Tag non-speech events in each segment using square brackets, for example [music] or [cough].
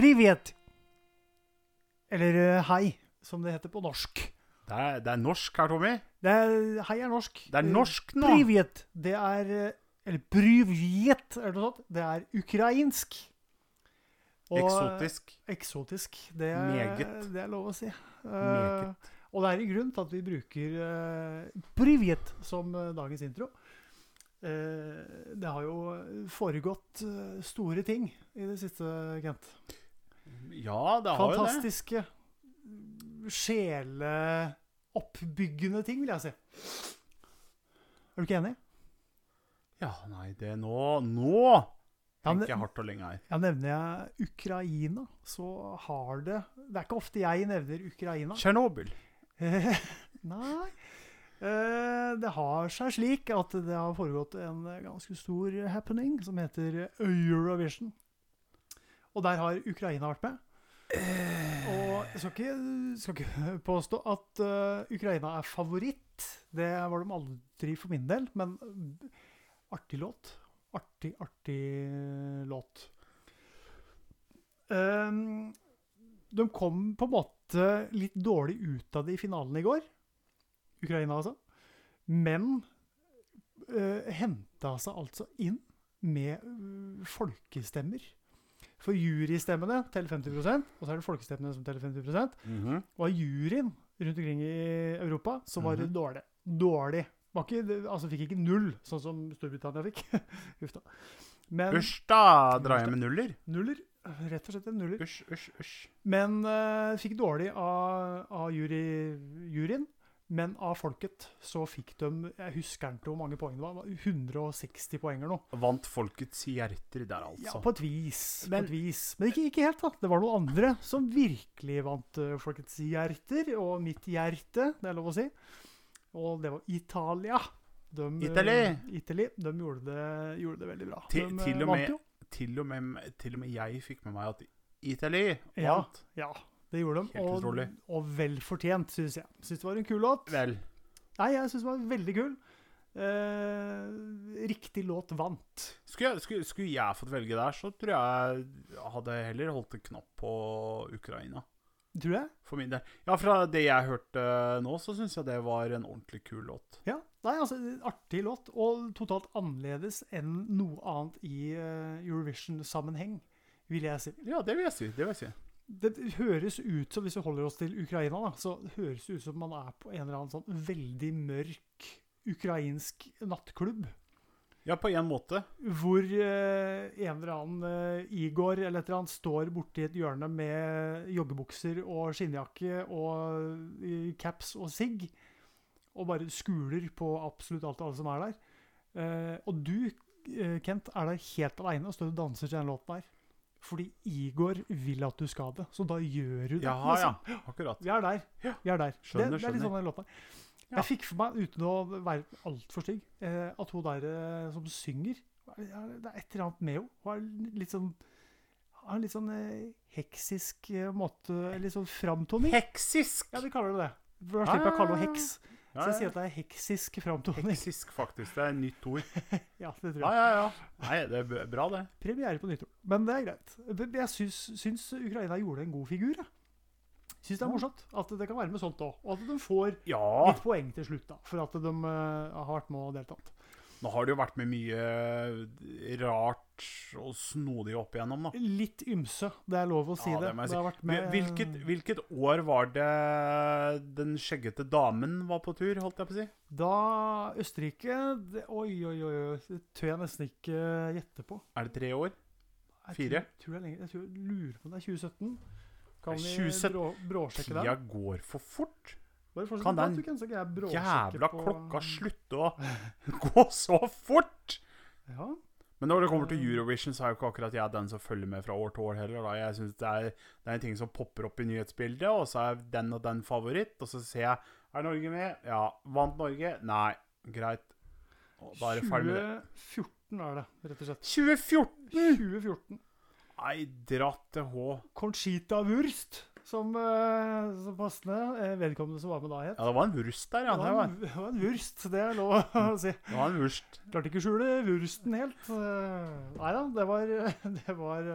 Privet. Eller eh, hei, som det heter på norsk. Det er, det er norsk her, Tommy. Det er, hei er norsk. Det er norsk nå. Privet, det er eh, Eller Bryvjet, er det noe sånt? Det er ukrainsk. Og, eh, Eksotisk. Eksotisk. Det er, Meget. Det er lov å si. Meget. og det er en grunn til at vi bruker uh, Privet som uh, dagens intro. Det har jo foregått store ting i det siste, Kent. Ja, det har jo det. Fantastiske, sjeleoppbyggende ting, vil jeg si. Er du ikke enig? Ja, nei, det er nå Nå tenker jeg hardt og lenge her. Ja, nevner jeg Ukraina, så har det Det er ikke ofte jeg nevner Ukraina. Tsjernobyl. [laughs] Nei. Eh, Det har seg slik at det har foregått en ganske stor happening som heter Eurovision. Og der har Ukraina vært med. Og jeg skal ikke, skal ikke [laughs] påstå at uh, Ukraina er favoritt. Det var de aldri for min del, men artig låt. Artig, artig låt. Um, de kom på en måte litt dårlig ut av det i finalen i går. Ukraina, altså. Men uh, henta seg altså inn med uh, folkestemmer. For jurystemmene teller 50% og så er det folkestemmene som teller 50 Mhm. Og av juryen rundt omkring i Europa, så var det dårlig. Dårlig. Var ikke, altså fikk ikke null, sånn som Storbritannia fikk. [laughs] Uff da. Men da drar jeg med nuller. nuller. Rett og slett en nuller. Usch, usch, usch. Men uh, fikk dårlig av, av jury, juryen. Men av folket så fikk de Jeg husker ikke hvor mange poeng det var. det var 160 poeng eller noe. Vant folkets hjerter der, altså? Ja, på et vis. Men- et vis. Men ikke, ikke helt, da. Det var noen andre som virkelig vant eh, folkets hjerter. Og mitt hjerte, det er lov å si. Og det var Italia. De, eh, Italy. Italy. De gjorde det, gjorde det veldig bra. Til- de eh, til og vant med-. Til og, med, til og med jeg fikk med meg at Italy Ja. Ja, det gjorde de. Helt Og, utrolig. og vel fortjent, syns jeg. Syns det var en kul låt. Vel. Nei, jeg syns den var veldig kul. Eh, riktig låt vant. Skulle jeg, skulle, skulle jeg fått velge der, så tror jeg jeg hadde heller holdt en knapp på Ukraina. Tror jeg. For min del. Ja, fra det jeg hørte nå, så syns jeg det var en ordentlig kul låt. Ja, Nei, altså, Artig låt, og totalt annerledes enn noe annet i eh, Eurovision-sammenheng, vil jeg si. Ja, det vil jeg si. Det vil jeg si. Det høres ut som, hvis vi holder oss til Ukraina, da, så høres det ut som man er på en eller annen sånn veldig mørk ukrainsk nattklubb. Ja, på en måte. Hvor eh, en eller annen eh, Igor eller et eller annet står borti et hjørne med joggebukser og skinnjakke og eh, caps og sigg, og bare skuler på absolutt alt og alle som er der. Eh, og du, eh, Kent, er der helt aleine og står og danser til den låten her. Fordi Igor vil at du skal det, så da gjør du det. Jaha, ja. liksom. Akkurat. Vi er der. Vi er der. Skjønner, det, det er litt sånn den låta. Ja. Jeg fikk for meg, uten å være altfor stygg, eh, at hun der eh, som synger Det er et eller annet med henne. Hun har litt sånn har en litt sånn eh, heksisk eh, måte Litt sånn framtoning. Heksisk! Ja, vi kaller det det. For Da slipper jeg å kalle henne heks. Ja, Så jeg sier at det er heksisk framtoning. Heksisk, faktisk. Det er nytt ord. [laughs] Ja, det tror jeg. ja, ja. Nei, det er bra, det. Premiere på nytt ord. Men det er greit. Jeg syns, syns Ukraina gjorde en god figur. Jeg. Syns det er morsomt at det kan være med sånt òg. Og at de får Ja. litt poeng til slutt, da, for at de uh, har vært med og deltatt. Nå har det jo vært med mye rart og snodig opp igjennom, da. Litt ymse, det er lov å si Ja, det. det Si. det har vært med Hvilket, hvilket år var det den skjeggete damen var på tur, holdt jeg på å si? Da Østerrike det, Oi, oi, oi, det tør jeg nesten ikke gjette på. Er det tre år? Jeg Fire? Tror, tror jeg, lenger, jeg tror, lurer på om det er 2017. Kan vi 2017. brå, bråsjekke Tida går for fort. Bare kan den kan, jeg Jævla på- klokka slutte å [laughs] gå så fort! Ja. Men når det kommer til Eurovision, så er jo ikke akkurat jeg den som følger med fra år til år heller. Da. Jeg synes det er, det er en ting som popper opp i nyhetsbildet, og så er den og den favoritt. Og så ser jeg Er Norge med? Ja. Vant Norge? Nei. Greit. Da er det ferdig med det. 2014 er det, rett og slett. 2014! 2014. Nei, dratt til H. Conchita Wurst, som, eh, som passende eh, vedkommende som var med da, het. Ja, det var en vurst der, ja. det, var en, det var en vurst, det er lov å [laughs] si. det var en vurst. Klarte ikke å skjule vursten helt. Eh, Nei da, det var, [laughs] det var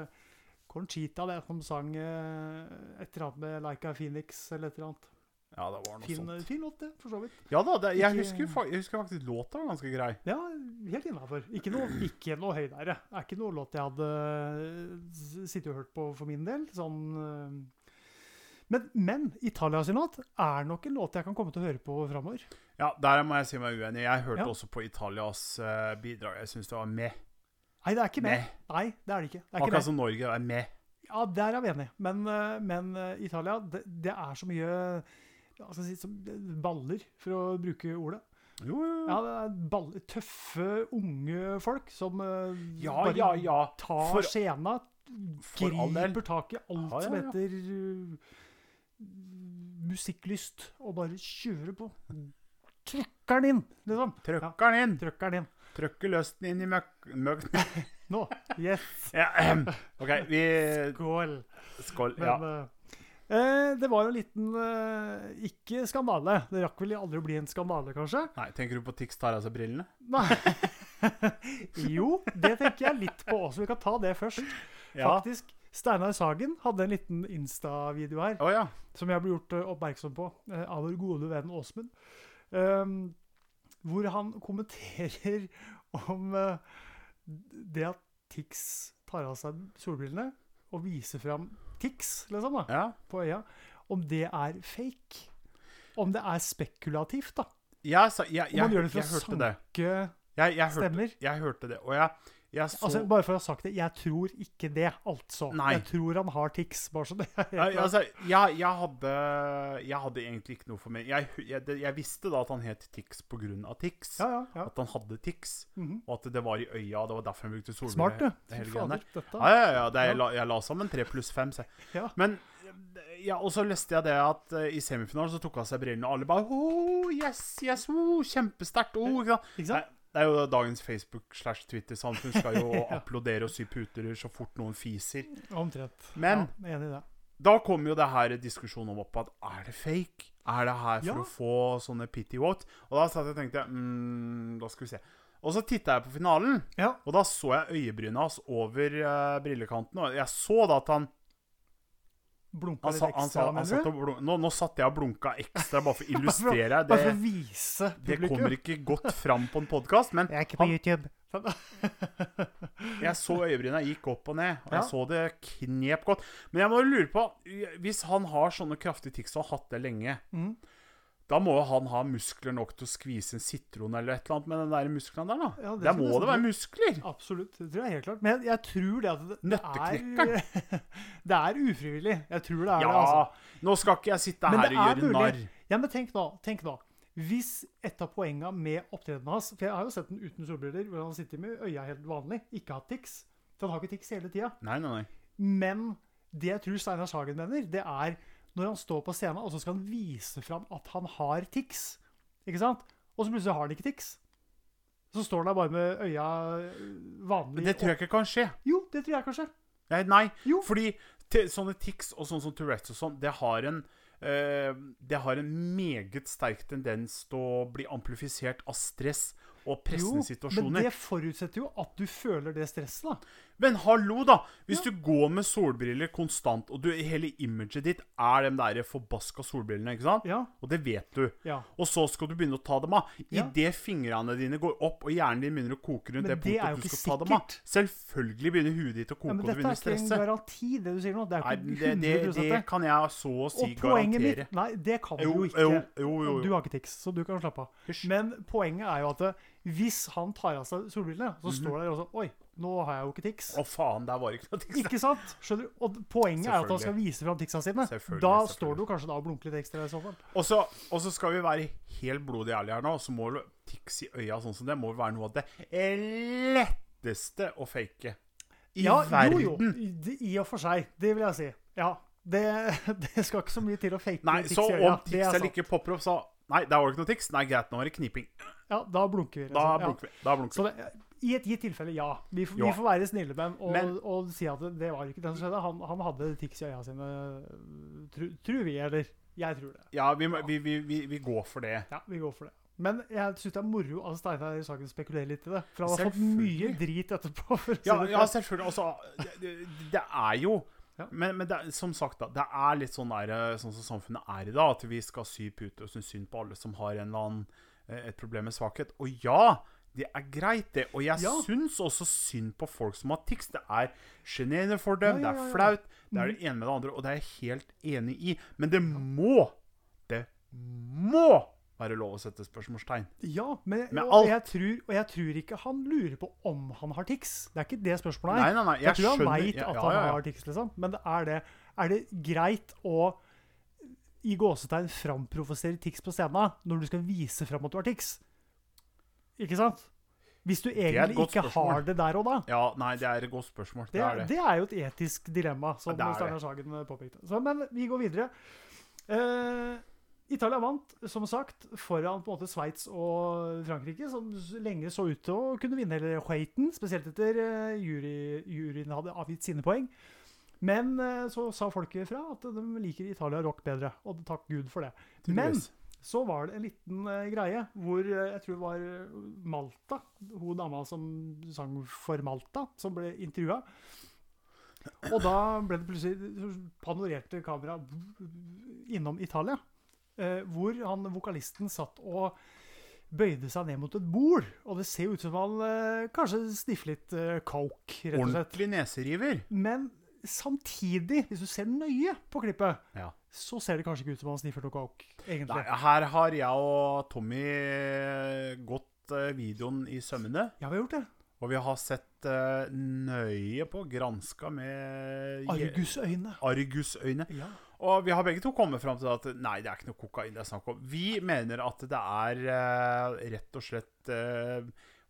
Conchita, det, som sang et eller annet med Like a Phoenix eller et eller annet. Ja, det var noe Fin, sånt. fin låt, det, for så vidt. Ja da, det, jeg, husker, jeg husker faktisk låta var ganske grei. Ja, helt innafor. Ikke noe, ikke noe høydere. Det er ikke noe låt jeg hadde sittet og hørt på for min del. Sånn. Men, men Italia sin låt er nok en låt jeg kan komme til å høre på framover. Ja, der må jeg si meg uenig. Jeg hørte Ja. også på Italias uh, bidrag. Jeg syns det var med. Nei, det er ikke med. Med. Nei, det er det ikke. Det er Akkurat ikke som Norge er med. Ja, der er vi enige. Men, uh, men uh, Italia, det, det er så mye si, som baller, for å bruke ordet. Jo, jo, jo. Ja, det er baller, Tøffe, unge folk som Ja, bare ja, ja. tar For- del. griper tak i alt Ja, som heter musikklyst, og bare kjører på. Trykker den inn, liksom. Trøkker den inn. Trykker den inn. Trøkker løsten inn i møkk... møkk. [laughs] Nå. Yes. ja, um. OK, vi Skål. Skål. Men Ja. eh, eh, det var jo en liten eh, Ikke skandale. Det rakk vel aldri å bli en skandale, kanskje? Nei, tenker du på Tix tar av seg brillene? Nei. [laughs] jo, det tenker jeg litt på også. Vi kan ta det først. Ja. Faktisk. Steinar Sagen hadde en liten Insta-video her. oh, ja. som jeg ble gjort eh, oppmerksom på eh, av vår gode venn Åsmund. Um, hvor han kommenterer [laughs] om uh, det at Tix tar av seg solbrillene og viser fram Tix liksom da, ja. på øya. Om det er fake. Om det er spekulativt, da. Jeg, sa, ja, Om jeg, man gjør det for å sanke Jeg, jeg, hørte, stemmer. jeg hørte det. Og jeg så Altså, bare for å ha sagt det, jeg tror ikke det, altså. Nei. Jeg tror han har tics. bare så det altså, jeg, jeg, hadde, jeg hadde egentlig ikke noe for meg jeg, jeg, visste da at han het Tix grunn av Tix. Ja, ja, ja. At han hadde tics, mm -hmm. og at det var i øya. Det var derfor han brukte solbriller. Smart, du. det fader, dette. Ja, ja, ja. Det, jeg, la, jeg la sammen tre pluss fem. Ja. Men ja, og så leste jeg det at uh, i semifinalen så tok han seg brillene, og alle bare oh, Yes, yes, oh, kjempesterkt. Oh, ikke sant? Ikke sant? Nei, Det er jo dagens Facebook slash Twitter-samfunn skal jo [laughs] applaudere og sy puter så fort noen fiser. Omtrent. Men ja, enig i det. da kommer jo det her diskusjonen om opp at er det fake? Er det her for Ja. å få sånne pity vote? Og da satt jeg og tenkte mm, Da skal vi se. Og så titta jeg på finalen, Ja. og da så jeg øyebrynet hans over uh, brillekanten. Og jeg så da at han Blunka litt ekstra, mener du? blunk, nå, nå satt jeg og blunka ekstra [laughs] bare for å illustrere. Bare for å vise det kommer ikke godt fram på en podkast, men Jeg er ikke på han- YouTube. jeg så øyebryna gikk opp og ned, og Ja. jeg så det knep godt. Men jeg må lure på Hvis han har sånne kraftige tics og har hatt det lenge, Mhm. Da må jo han ha muskler nok til å skvise en sitron eller et eller annet med den der muskelen der, da. Ja, det der må det være muskler! Absolutt. Det tror jeg helt klart. Men jeg, tror det at det, det er [laughs] Det er ufrivillig. Jeg tror det er Ja, det, altså. nå skal ikke jeg sitte her og gjøre narr. Ja, men tenk nå. Tenk nå. Hvis et av poengene med opptredenen hans For jeg har jo sett den uten solbriller, hvor han sitter med øya helt vanlig, ikke har tics. For han har ikke tics hele tida. Nei, nei, nei. Men det jeg tror Steinar Sagen mener, det er når han står på scenen og så skal han vise fram at han har tics. Ikke sant? Og så plutselig har han ikke tics. Så står han der bare med øya øh, vanlig. Men det tror jeg ikke kan skje. Jo, det tror jeg kanskje. Nei, nei Jo. fordi sånne tics og sånn som Tourettes og sånn, det har en eh, Det har en meget sterk tendens til å bli amplifisert av stress og pressende men situasjoner. det forutsetter jo at du føler det stresset, da. Men hallo, da! Hvis Ja. du går med solbriller konstant, og du, hele imaget ditt er de der forbaska solbrillene, ikke sant? Ja. Og det vet du. ja. Og så skal du begynne å ta dem av. Idet fingrene dine går opp, og hjernen din begynner å koke rundt Men det punktet du skal ta dem av. Selvfølgelig begynner huet ditt å koke, ja men og du dette er ikke en stresse. garanti, det du sier nå. Det er Nei, ikke det, det, 100 det det. kan jeg så å si Og poenget garantere. mitt Nei, det kan du Jo, jo ikke. jo, jo, Du har ikke tics, så du kan slappe av. Men poenget er jo at hvis han tar av seg solbrillene, så Mhm. står det også Oi, nå har jeg jo ikke tics. Å, faen, der var ikke noe tics. Ikke sant? Skjønner du? Og poenget er at han skal vise fram ticsa sine. Selvfølgelig, Da selvfølgelig. står du kanskje da og blunker litt ekstra i så fall. Og så, og så skal vi være helt blodig ærlige her nå, så må tics i øya sånn som det må være noe av det letteste å fake i ja, verden. Jo, jo. I, og for seg. Det vil jeg si. Ja. Det, [laughs] det skal ikke så mye til å fake Nei, tics i øya. om Det tics er eller ikke popper opp, så Nei, der var det ikke noe tics. Nei, greit, nå er det kniping. Ja, da blunker vi. Liksom. Da blunker vi. Da blunker vi. I et gitt tilfelle, ja. Vi, Ja. vi får være snille med dem og, Men- og si at det, var ikke det som skjedde. Han, han hadde tics i øya sine, tror vi, eller jeg tror det. Ja, vi, vi, vi, går for det. Ja, vi går for det. Men jeg syns det er moro at Steinar Sagen spekulerer litt i det. For han har fått mye drit etterpå. Ja, ja selvfølgelig. Altså, det, det- er jo Ja. Men, men er- som sagt, da, det er litt sånn, der, eh, sånn som samfunnet er i dag, at vi skal sy pute og synes synd på alle som har en eller annen, eh, et problem med svakhet. Og ja, det er greit, det. Og jeg Ja. syns også synd på folk som har tics. Det er sjenerende for dem, Ja, ja, det er flaut, det er Mhm. det ene med det andre, og det er jeg helt enig i. Men det må, det må være lov å sette spørsmålstegn. Ja, men, og, alt. jeg tror, og jeg tror ikke han lurer på om han har tics. Det er ikke det spørsmålet Nei, er. nei, nei, Jeg, jeg tror han veit at han har tics, liksom. Men det er det Er det greit å i gåsetegn framprovosere tics på scenen når du skal vise fram at du har tics? Ikke sant? Hvis du egentlig ikke spørsmål. har det der og da. Ja, nei, det er et godt spørsmål. Det, Det er det. det er jo et etisk dilemma, som Steinar Sagen påpekte. Så, men vi går videre. Uh, Italia vant, som sagt, foran på en måte Sveits og Frankrike, som lenge så ut til å kunne vinne hele Hueiten, spesielt etter uh, jury, juryen hadde avgitt sine poeng. Men uh, så sa folket fra at de liker Italia rock bedre, og takk Gud for det. Men. Så var det en liten eh, greie hvor eh, jeg tror det var eh, Malta, hun dama som sang for Malta, som ble intervjua. Og da ble det plutselig panorerte kameraet innom Italia, eh, hvor han vokalisten satt og bøyde seg ned mot et bord. Og det ser ut som han eh, kanskje sniffer litt eh, coke, rett og slett. Ordentlig neseriver. Men samtidig, hvis du ser nøye på klippet, Ja. så ser det kanskje ikke ut som han sniffer noe coke, egentlig. Nei, her har jeg og Tommy eh, gått eh, videoen i sømmene. Ja, vi har gjort det. Og vi har sett eh, nøye på, granska med Argusøyne. argusøyne. Ja. Og vi har begge to kommet fram til at nei, det er ikke noe kokain det er snakk om. Vi mener at det er rett og slett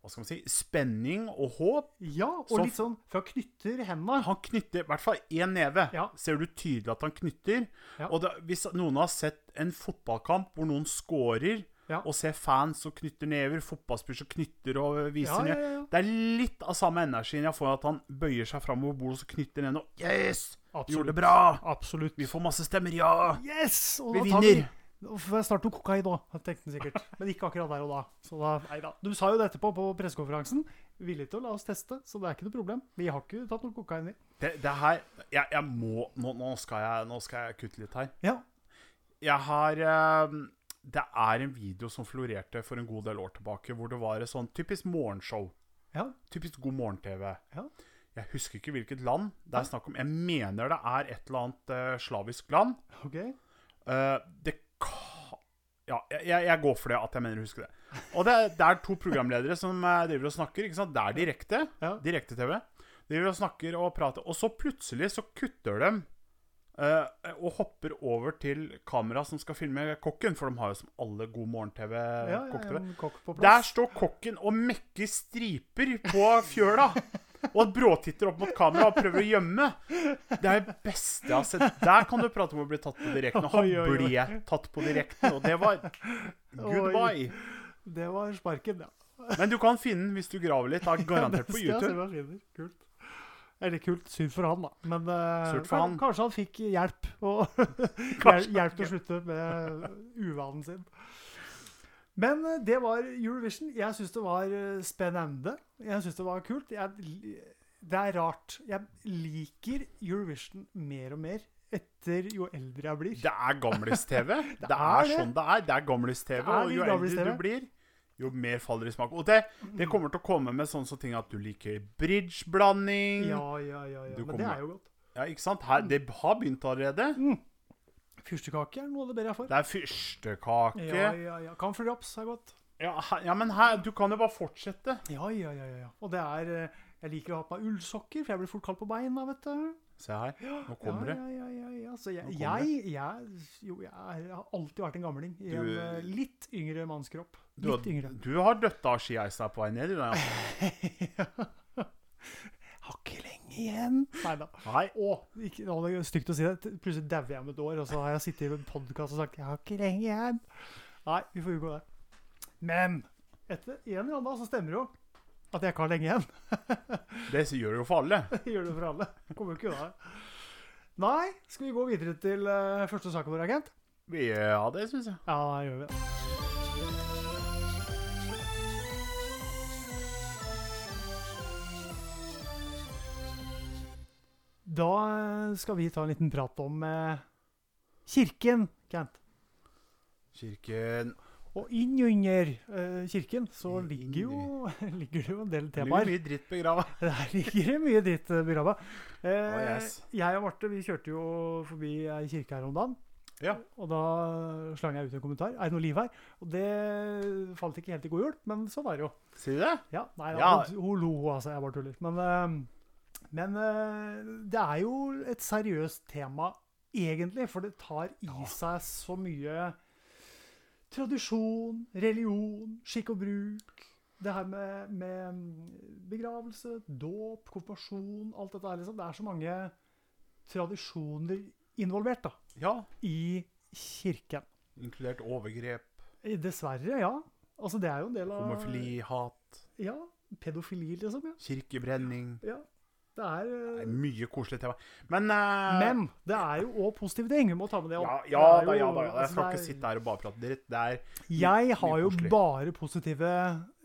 Hva skal man si Spenning og håp. ja, og Så- litt sånn For han knytter hendene. Han knytter i hvert fall én neve. Ja. Ser du tydelig at han knytter? Ja. Og det, hvis noen har sett en fotballkamp hvor noen scorer, Ja. og ser fans som knytter never, fotballspillere som knytter og viser ned. Det er litt av samme energien jeg får at han bøyer seg framover bordet og så knytter ned og Yes! Gjorde det bra! Absolutt. Vi får masse stemmer, ja! Yes! Og Vi vinner! Nå jeg snart noe kokain nå, tenkte han sikkert. Men ikke akkurat der og da. Så da, nei da. Du sa jo det etterpå på pressekonferansen. Villig til å la oss teste, så det er ikke noe problem. Vi har ikke tatt noe kokain i. Det, det her Jeg, jeg må nå, nå, skal jeg, nå skal jeg kutte litt her. Ja. Jeg har eh, Det er en video som florerte for en god del år tilbake, hvor det var et sånn typisk morgenshow. Ja. Typisk god morgen-TV. Ja. Jeg husker ikke hvilket land det er snakk om. Jeg mener det er et eller annet eh, slavisk land. Okay. Eh, det. Ja, jeg, jeg går for det at jeg mener å huske det. Og det, det er to programledere som eh, driver og snakker. ikke sant? Det er direkte. Ja. Direkte-TV. Driver og snakker og prater. Og så plutselig så kutter de Uh, og hopper over til kamera som skal filme kokken. For de har jo som alle god morgen-TV. Ja, ja, kokk Der står kokken og mekker striper på fjøla. [laughs] Og at bråtitter opp mot kamera og prøver å gjemme. Det er det beste jeg har sett. Der kan du prate om å bli tatt på direkten. Og han Oi, oi, oi. ble tatt på direkten, og det var goodbye. Det var sparken, ja. Men du kan finne den hvis du graver litt. Er garantert på YouTube. Kult. Eller kult. Synd for han, da. Men uh, han. kanskje han fikk hjelp. Og [laughs] [laughs] hjelp til å slutte med uvanen sin. Men eh, det var Eurovision. Jeg syns det var eh, spennende. Jeg syns det var kult. Jeg, det er rart. Jeg liker Eurovision mer og mer etter jo eldre jeg blir. Det er gamlis-TV. [laughs] Det, er er det. sånn det er. Det er gamlis-TV. Og jo eldre du blir, jo mer faller det i smak. Og det, det kommer til å komme med sånne ting at du liker bridge-blanding. Ja, ja, ja. ja. Men Men det er jo godt. Ja, ikke sant? Her, det har begynt allerede. Fyrstekake er noe av det bedre jeg får. Det er fyrstekake. Ja, ja, ja. Camphor drops er godt. Ja, ja, men her, du kan jo bare fortsette. Ja, ja, ja. ja, ja. Og det er eh, Jeg liker å ha på meg ullsokker, for jeg blir fort kald på beina, vet du. Se her. Nå kommer det. Ja, ja, ja, ja. Så jeg, jeg, jeg, jo, jeg har alltid vært en gamling i en Du- en litt yngre mannskropp. Du, Litt yngre. du har døtta av skieisa på vei ned. Du, da. [laughs] Igjen. Nei da. Nei. Å, ikke, å, det er stygt å si det. Plutselig dauer jeg om et år, og så har jeg sittet i en podkast og sagt 'jeg har ikke lenge igjen'. Nei, vi får unngå det. Men etter en eller annen dag så stemmer det jo at jeg ikke har lenge igjen. [laughs] Det gjør det jo for alle. Det gjør det for alle. Kommer jo ikke unna det. Nei, skal vi gå videre til uh, første saken vår, agent? Ja, det syns jeg. Ja, da gjør vi det. Da eh, skal vi ta en liten prat om eh, kirken, Kent. Kirken Og innunder uh, kirken så ligger jo, [laughs] ligger det jo en del temaer. mye dritt begrava. [laughs] Der ligger det mye dritt begrava. Eh, Oh, yes. Jeg og Marte vi kjørte jo forbi ei kirke her om dagen. Ja. Og da slang jeg ut en kommentar. Er det noe liv her? Og det falt ikke helt i god jul, men så var det jo. Sier du det? Ja, nei, Ja. Hun, hun lo, altså. Jeg bare tuller. Men, eh, men eh, det er jo et seriøst tema, egentlig. For det tar i seg så mye tradisjon, religion, skikk og bruk. Det her med, med begravelse, dåp, konfirmasjon, alt dette her. Liksom. Det er så mange tradisjoner involvert da, Ja. i kirken. Inkludert overgrep, Eh, Dessverre, ja. Altså, det er jo en del av homofili, hat, Ja. Pedofili, liksom. Ja. kirkebrenning ja. Det er Det eh, er mye koselig tema. Men, uh, Men det er jo òg positive ting. Vi må ta med det opp. ja, Det er da, ja da. Jeg altså, skal ikke sitte her og bare prate dritt. Det er Jeg har jo koselig. bare positive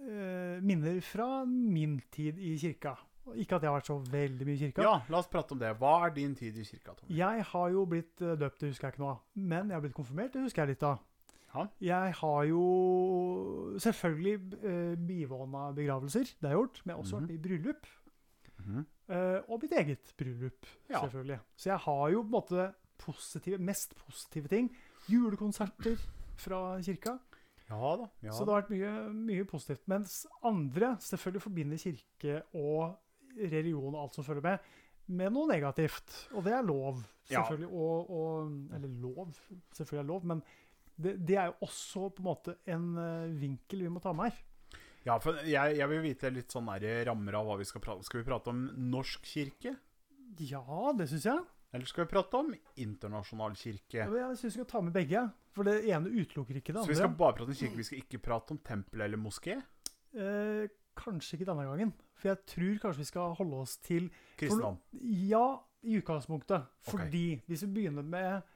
uh, minner fra min tid i kirka. Ikke at jeg har vært så veldig mye i kirka. Ja, la oss prate om det. Hva er din tid i kirka, Tommy? Jeg har jo blitt eh, døpt, det husker jeg ikke av. Men jeg har blitt konfirmert, det husker jeg litt av. Ja. Jeg har jo selvfølgelig uh, bivåna begravelser, det har jeg gjort. Men jeg har også Mhm. vært i bryllup. Mm eh, og mitt eget bryllup, Ja. selvfølgelig. Så jeg har jo på en måte positive, mest positive ting. Julekonserter fra kirka. Ja da. Ja. Så det har vært mye, mye positivt. Mens andre selvfølgelig forbinder kirke og religion og alt som følger med, med noe negativt. Og det er lov, Ja. selvfølgelig. Og, og, eller lov, selvfølgelig er lov, men det, det er jo også på en måte en eh, vinkel vi må ta med her. Ja, for jeg, jeg vil vite litt sånn der rammer av hva vi skal prate om. Skal vi prate om norsk kirke? Ja, det syns jeg. Eller skal vi prate om internasjonal kirke? Jeg syns vi skal ta med begge. For det ene utelukker ikke det andre. Så vi skal bare prate om kirke, vi skal ikke prate om tempel eller moské? Eh, kanskje ikke denne gangen. For jeg tror kanskje vi skal holde oss til Kristendom. Ja, i utgangspunktet. Fordi hvis vi begynner med,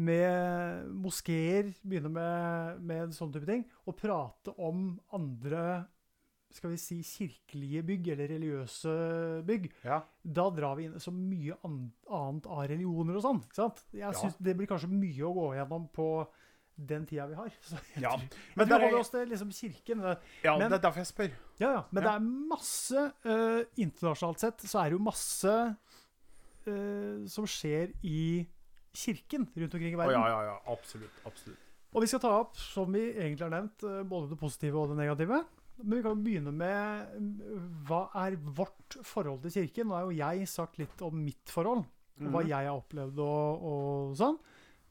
med moskeer, begynner med, med sånne type ting, og prate om andre skal vi si kirkelige bygg, eller religiøse bygg, Ja. da drar vi inn så mye an annet av religioner og sånn. ikke sant? Jeg Ja. synes Det blir kanskje mye å gå gjennom på den tida vi har. [laughs] Så jeg Ja, tror- men tror er- holder oss til liksom kirken. Ja men- det er derfor jeg spør. ja, ja. Men Ja. det er masse uh, Internasjonalt sett så er det jo masse uh, som skjer i kirken rundt omkring i verden. verden. ja, ja, ja. Absolutt. absolutt. Og vi skal ta opp, som vi egentlig har nevnt, eh, både det positive og det negative. Men vi kan begynne med hva er vårt forhold til kirken? Nå har jo jeg sagt litt om mitt forhold, og hva Mhm. jeg har opplevd og, og sånn.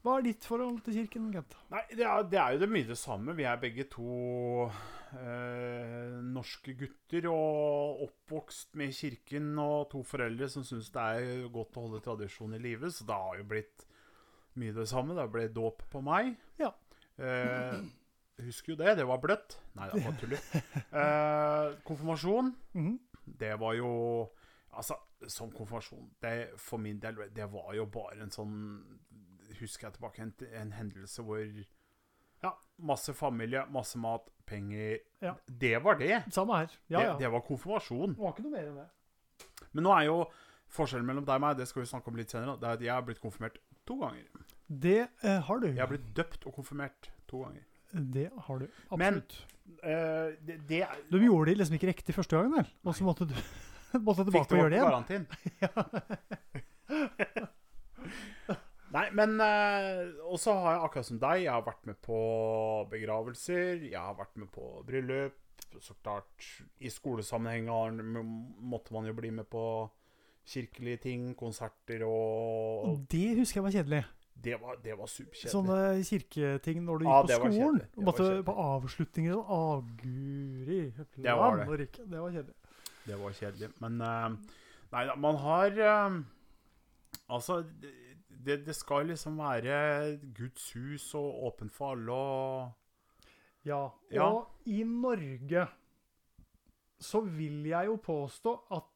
Hva er ditt forhold til kirken, Gent? Nei, det er, det er jo det mye det samme. Vi er begge to eh, norske gutter og oppvokst med kirken og to foreldre som syns det er godt å holde tradisjon i live, så det har jo blitt mye det samme. Det ble dåp på meg. Ja. Eh, husker jo det. Det var bløtt. Nei, det var tull. Eh, konfirmasjon, Mhm. det var jo Altså, som konfirmasjon det, For min del, det var jo bare en sånn Husker jeg tilbake en, en hendelse hvor Ja, masse familie, masse mat, penger. Ja. Det var det. Samme her. Ja, det. ja. Det var konfirmasjon. Det var ikke noe mer enn det. Men nå er jo forskjellen mellom deg og meg, det skal vi snakke om litt senere, det er at jeg har blitt konfirmert to ganger. Det eh, har du. Jeg har blitt døpt og konfirmert to ganger. Det har du. Men- Absolutt. Eh, det, det er- Du gjorde det liksom ikke riktig første gangen, vel? Og så måtte du [laughs] måtte Fikk tilbake og gjøre det igjen. garantin. [laughs] Nei, men eh, Og så har jeg akkurat som deg, jeg har vært med på begravelser, jeg har vært med på bryllup. Så klart, i skolesammenheng måtte man jo bli med på kirkelige ting, konserter og Og det husker jeg var kjedelig. Det var, det var superkjedelig. Sånne kirketing når du gikk ah, på skolen. Og måtte på avslutninger og Aguri Det var det. Det var kjedelig. Det var kjedelig. Men uh, Nei da, man har uh, Altså, det, det skal liksom være Guds hus og åpent for alle og Ja. Ja. Og i Norge så vil jeg jo påstå at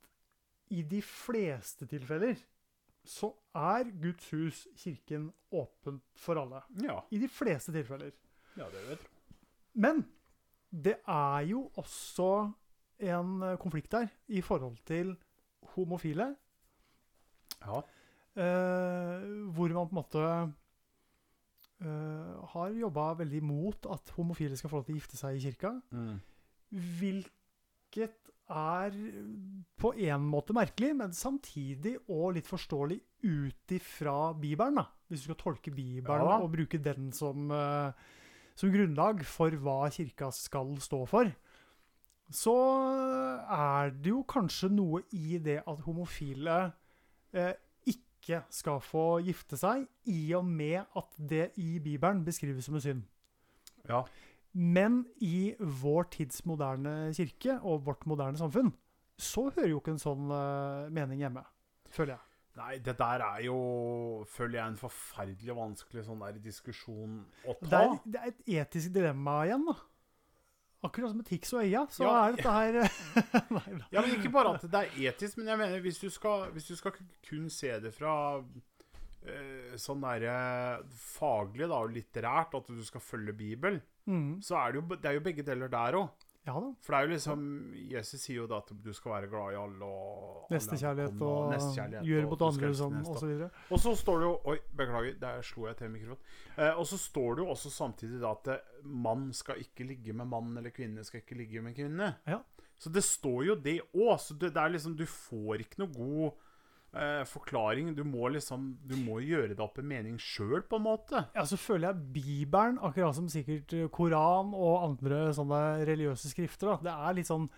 i de fleste tilfeller så er Guds hus, kirken, åpent for alle. Ja. I de fleste tilfeller. ja det vet jeg. Men det er jo også en eh, konflikt der i forhold til homofile Ja. eh, hvor man på en måte eh, har jobba veldig mot at homofile skal få lov til å gifte seg i kirka. Mm. Hvilket er på en måte merkelig, men samtidig og litt forståelig ut ifra Bibelen. da. Hvis du skal tolke Bibelen Ja. og bruke den som, eh, som grunnlag for hva kirka skal stå for, så er det jo kanskje noe i det at homofile eh, ikke skal få gifte seg, i og med at det i Bibelen beskrives som en synd. ja. Men i vår tids moderne kirke og vårt moderne samfunn, så hører jo ikke en sånn eh, mening hjemme, føler jeg. Nei, det der er jo, føler jeg, en forferdelig vanskelig sånn der diskusjon å Det ta. er, det er et etisk dilemma igjen, da. Akkurat som med Tix og Øya, så Ja. er dette her [laughs] Nei da. Ja, men Ikke bare at det er etisk, men jeg mener hvis du skal, hvis du skal kun se det fra uh, sånn derre faglig da, og litterært, at du skal følge Bibelen, Mm, så er det jo, det er jo begge deler der òg. ja da. For det er jo liksom Jesus sier jo da at du skal være glad i alle og Nestekjærlighet og nestekjærlighet, gjøre mot andre sånn, og så videre. Og så står det jo Oi, beklager, der slo jeg til mikrofonen. Eh, og så står det jo også samtidig da at eh, mann skal ikke ligge med mann, eller kvinne skal ikke ligge med kvinne. Ja. Så det står jo det òg. Så det, det er liksom Du får ikke noe god eh, forklaring. Du må liksom Du må gjøre det opp en mening sjøl, på en måte. Ja, så føler jeg Bibelen, akkurat som sikkert eh, Koran og andre sånne religiøse skrifter, da, det er litt sånn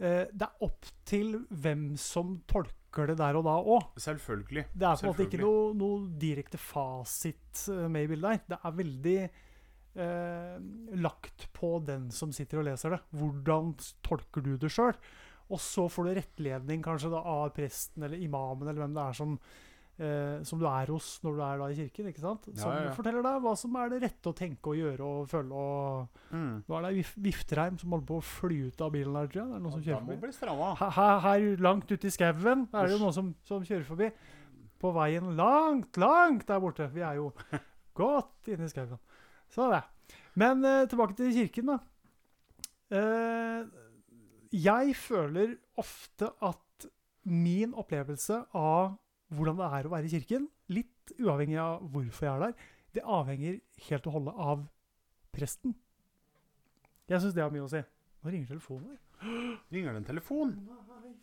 eh, Det er opp til hvem som tolker det der og da òg. Selvfølgelig. Det er på en måte ikke noe, noe direkte fasit eh, med i bildet her. Det er veldig eh, lagt på den som sitter og leser det. Hvordan tolker du det sjøl? Og så får du rettledning kanskje da av presten eller imamen eller hvem det er som, eh, som du er hos når du er da i kirken. ikke sant? Som ja, ja. forteller deg hva som er det rette å tenke og gjøre og føle. og Mm. Nå er det vif Viftereim som holder på å fly ut av bilen Der, tror. Det er noen som kjører forbi. Her, her, her langt ute i skauen er det jo noen som, som kjører forbi. På veien langt, langt der borte. Vi er jo [laughs] godt inne i skauen. Så det. Men eh, tilbake til kirken, da. Eh, jeg føler ofte at min opplevelse av hvordan det er å være i kirken, litt uavhengig av hvorfor jeg er der, det avhenger helt og holde av presten. Jeg syns det har mye å si. Nå ringer telefonen her. [gasps] Ringer det en telefon? Nei.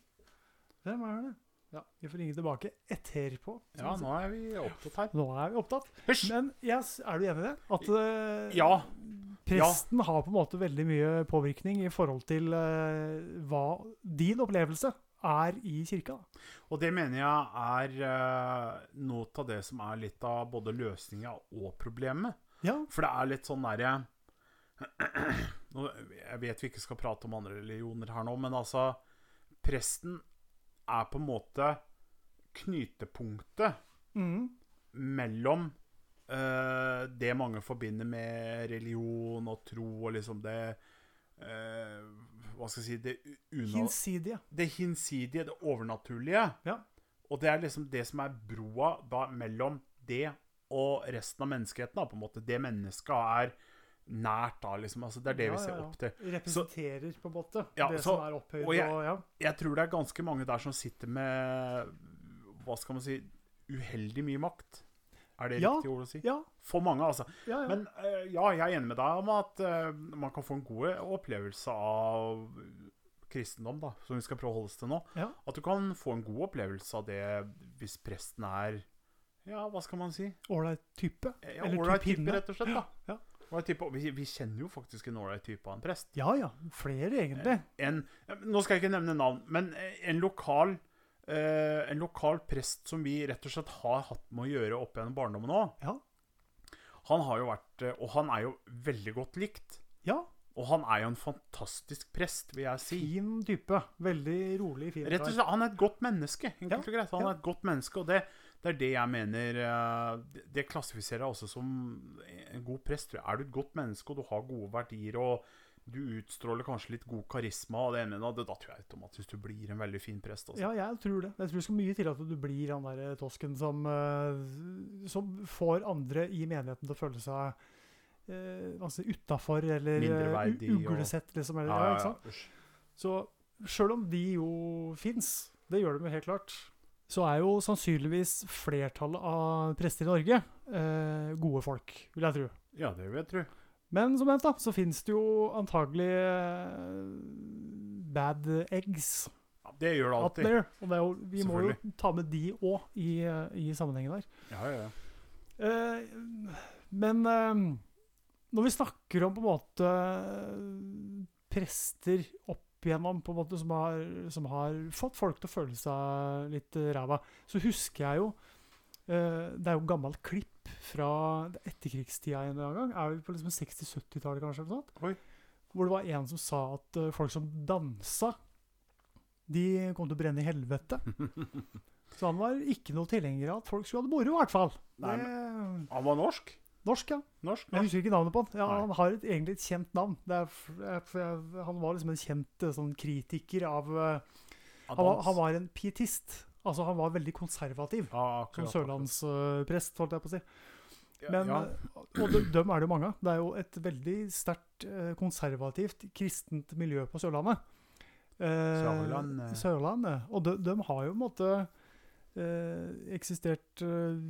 Hvem er det? Ja, Vi får ringe tilbake etterpå. Ja, nå er vi opptatt her. nå er vi opptatt. Men yes, er du enig i det? At eh, Ja. Presten har på en måte veldig mye påvirkning i forhold til uh, hva din opplevelse er i kirka? da? Og det mener jeg er uh, noe av det som er litt av både løsninga og problemet. Ja, For det er litt sånn derre [clears throat] Jeg vet vi ikke skal prate om andre religioner her nå, men altså Presten er på en måte knytepunktet mm. mellom eh, det mange forbinder med religion og tro og liksom det uh, Hva skal jeg si Det, una, hinsidige. det hinsidige, det overnaturlige. Ja. Og det er liksom det som er broa da mellom det og resten av menneskeheten. Da, på en måte. Det mennesket er nært da, liksom. Altså, det er det Ja, vi ser ja, ja. opp til. Representerer på en måte Ja, det så- som er opphøyd. og jeg- og, ja. Jeg tror det er ganske mange der som sitter med Hva skal man si Uheldig mye makt. Er det Ja. riktig ord å si? Ja, For mange, altså. ja, ja. Men uh, ja, jeg er enig med deg om at uh, man kan få en god opplevelse av kristendom, da, som vi skal prøve å holde oss til nå. Ja. At du kan få en god opplevelse av det hvis presten er Ja, hva skal man si? Ålreit type. Ja, Eller Ålreit type, rett og slett. da. Ja. Vi, vi kjenner jo faktisk en ålreit type av en prest. Ja ja, flere egentlig. En, nå skal jeg ikke nevne navn, men en lokal eh, En lokal prest som vi rett og slett har hatt med å gjøre opp gjennom barndommen òg, Ja. han har jo vært eh, Og han er jo veldig godt likt. ja. Og han er jo en fantastisk prest, vil jeg si. Fin type. Veldig rolig, fin Rett og slett, Han er et godt menneske. enkelt Ja, og greit. Han ja. er et godt menneske, og det, det er det jeg mener eh, Det, det klassifiserer jeg også som en god prest. Er du et godt menneske, og du har gode verdier, og du utstråler kanskje litt god karisma, og det ene med det, da tror jeg automatisk du blir en veldig fin prest. Altså. Ja, jeg tror det. Jeg tror det skal mye til at du blir han der tosken som, eh, som får andre i menigheten til å føle seg uh, altså utafor eller og- uglesett, liksom. Eller, Ja, ja, ja, ja. Så sjøl om de jo fins, det gjør de jo helt klart, så er jo sannsynligvis flertallet av prester i Norge eh, gode folk, vil jeg tro. Ja, det vil jeg tro. Men som nevnt, da, så finnes det jo antagelig eh, bad eggs Ja, det gjør det alltid. there. Og det jo, vi må jo ta med de òg i, eh, i sammenhengen der. Ja, ja, ja. Eh, men eh, når vi snakker om på en måte prester opp igjennom på en måte som har, som har fått folk til å føle seg litt ræva, så husker jeg jo eh, Det er jo gammelt klipp fra etterkrigstida en gang. Er vi på liksom 60-70-tallet kanskje? sånt? Hvor det var en som sa at uh, folk som dansa, de kom til å brenne i helvete. [laughs] Så han var ikke noe tilhenger av at folk skulle ha det moro, i hvert fall. Nei, Det- Han var norsk? Norsk, ja. Norsk? Jeg husker ikke navnet på han. Ja, han har et, egentlig et kjent navn. Er, han var liksom en kjent eh, sånn kritiker av eh, han, var, han var en pietist. Altså Han var veldig konservativ som akkurat, sørlandsprest, holdt jeg på å si. Men, ja, eh, Og de, dem er det jo mange av. Det er jo et veldig sterkt eh, konservativt kristent miljø på Sørlandet. Eh, Sørlandet. Sørlandet. Og de, de har jo på en måte eh, eksistert eh,